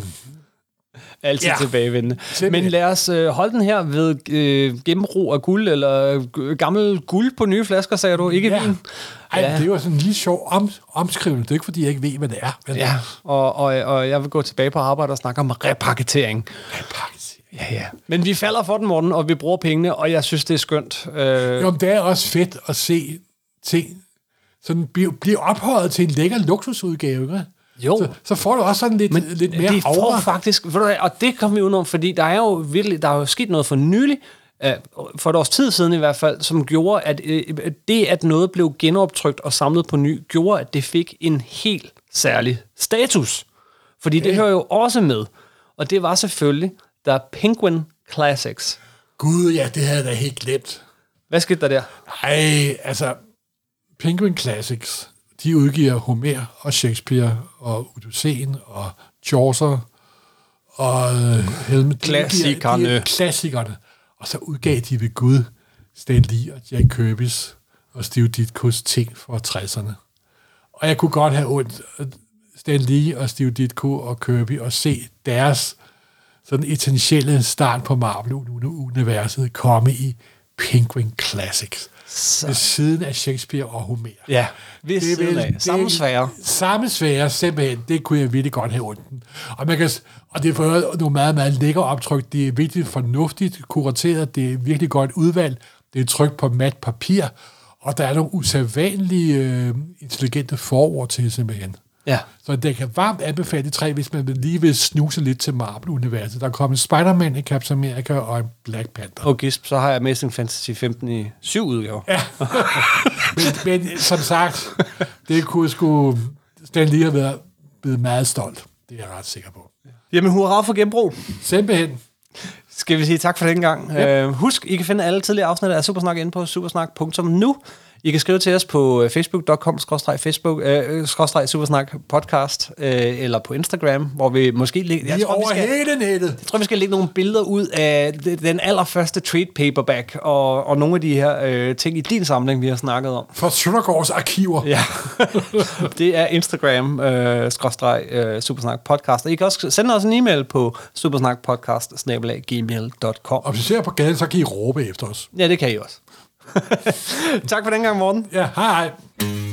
Altid Ja. ja. tilbagevendende. Simpelthen. Men lad os øh, holde den her ved øh, gennembrug af guld, eller øh, gammel guld på nye flasker, sagde du, ikke Ja. vin? Ej, Ja. det er jo sådan en lige sjov om, omskrivelse. Det er ikke, fordi jeg ikke ved, hvad det er. Men Ja, og, og, og jeg vil gå tilbage på arbejde og snakke om repakketering. Repakketering. Ja, ja. Men vi falder for den, Morten, og vi bruger pengene, og jeg synes, det er skønt. Øh, Jo, men det er også fedt at se ting sådan blive, blive ophøjet til en lækker luksusudgave. Ikke? Jo. Så, så får du også sådan lidt, men lidt mere det får aura. faktisk, ved du hvad, og det kom vi udenom, fordi der er jo virkelig, der er jo sket noget for nylig, øh, for et års tid siden i hvert fald, som gjorde, at øh, det, at noget blev genoptrykt og samlet på ny, gjorde, at det fik en helt særlig status. Fordi det hører jo også med, og det var selvfølgelig, der er Penguin Classics. Gud, ja, det havde jeg da helt glemt. Hvad skete der der? Ej, altså, Penguin Classics, de udgiver Homer og Shakespeare og Odysseen og Chaucer og øh. De udgiver- Klassikerne. de- Klassikerne. Og så udgav de ved Gud Stan Lee og Jack Kirby's og Steve Ditkos ting fra 60'erne. Og jeg kunne godt have ondt af Stan Lee og Steve Ditko og Kirby og se deres sådan essentielle start på Marvel-universet komme i Penguin Classics. Så. Ved siden af Shakespeare og Homer. Ja, ved Det er siden af. Samme sfære. Samme sfære, simpelthen. Det kunne jeg virkelig godt have ondt. Og, man kan, og det er for nogle meget, meget lækre optryk. Det er virkelig fornuftigt kurateret. Det er virkelig godt udvalgt. Det er trykt på mat papir. Og der er nogle usædvanlige øh, intelligente forord til simpelthen. Ja. Så det kan varmt anbefale de tre, hvis man lige vil snuse lidt til Marvel-universet. Der er kommet Spider-Man i Captain America og en Black Panther. Og gisp, så har jeg Amazing Fantasy 15 i syv udgaver. Ja. Men, men som sagt, det kunne sgu Stan lige have været blevet meget stolt. Det er jeg ret sikker på. Jamen, hurra for genbrug. Simpelthen. Skal vi sige tak for den gang. Yep. Uh, husk, I kan finde alle tidligere afsnit af Supersnak inde på supersnak.nu. I kan skrive til os på øh, facebook.com facebook øh, supersnak podcast øh, eller på Instagram, hvor vi måske jeg Lige tror, over vi skal, hele nettet. Jeg tror, vi skal lægge nogle billeder ud af den allerførste trade paperback og, og nogle af de her øh, ting i din samling, vi har snakket om. For Søndergaards arkiver. Ja. det er Instagram øh, skråstreg øh, supersnak podcast. Og I kan også sende os en e-mail på supersnakpodcast gmail.com. Og hvis I ser på gaden, så kan I råbe efter os. Ja, det kan I også tak for den gang, Morten. Ja, hej hej.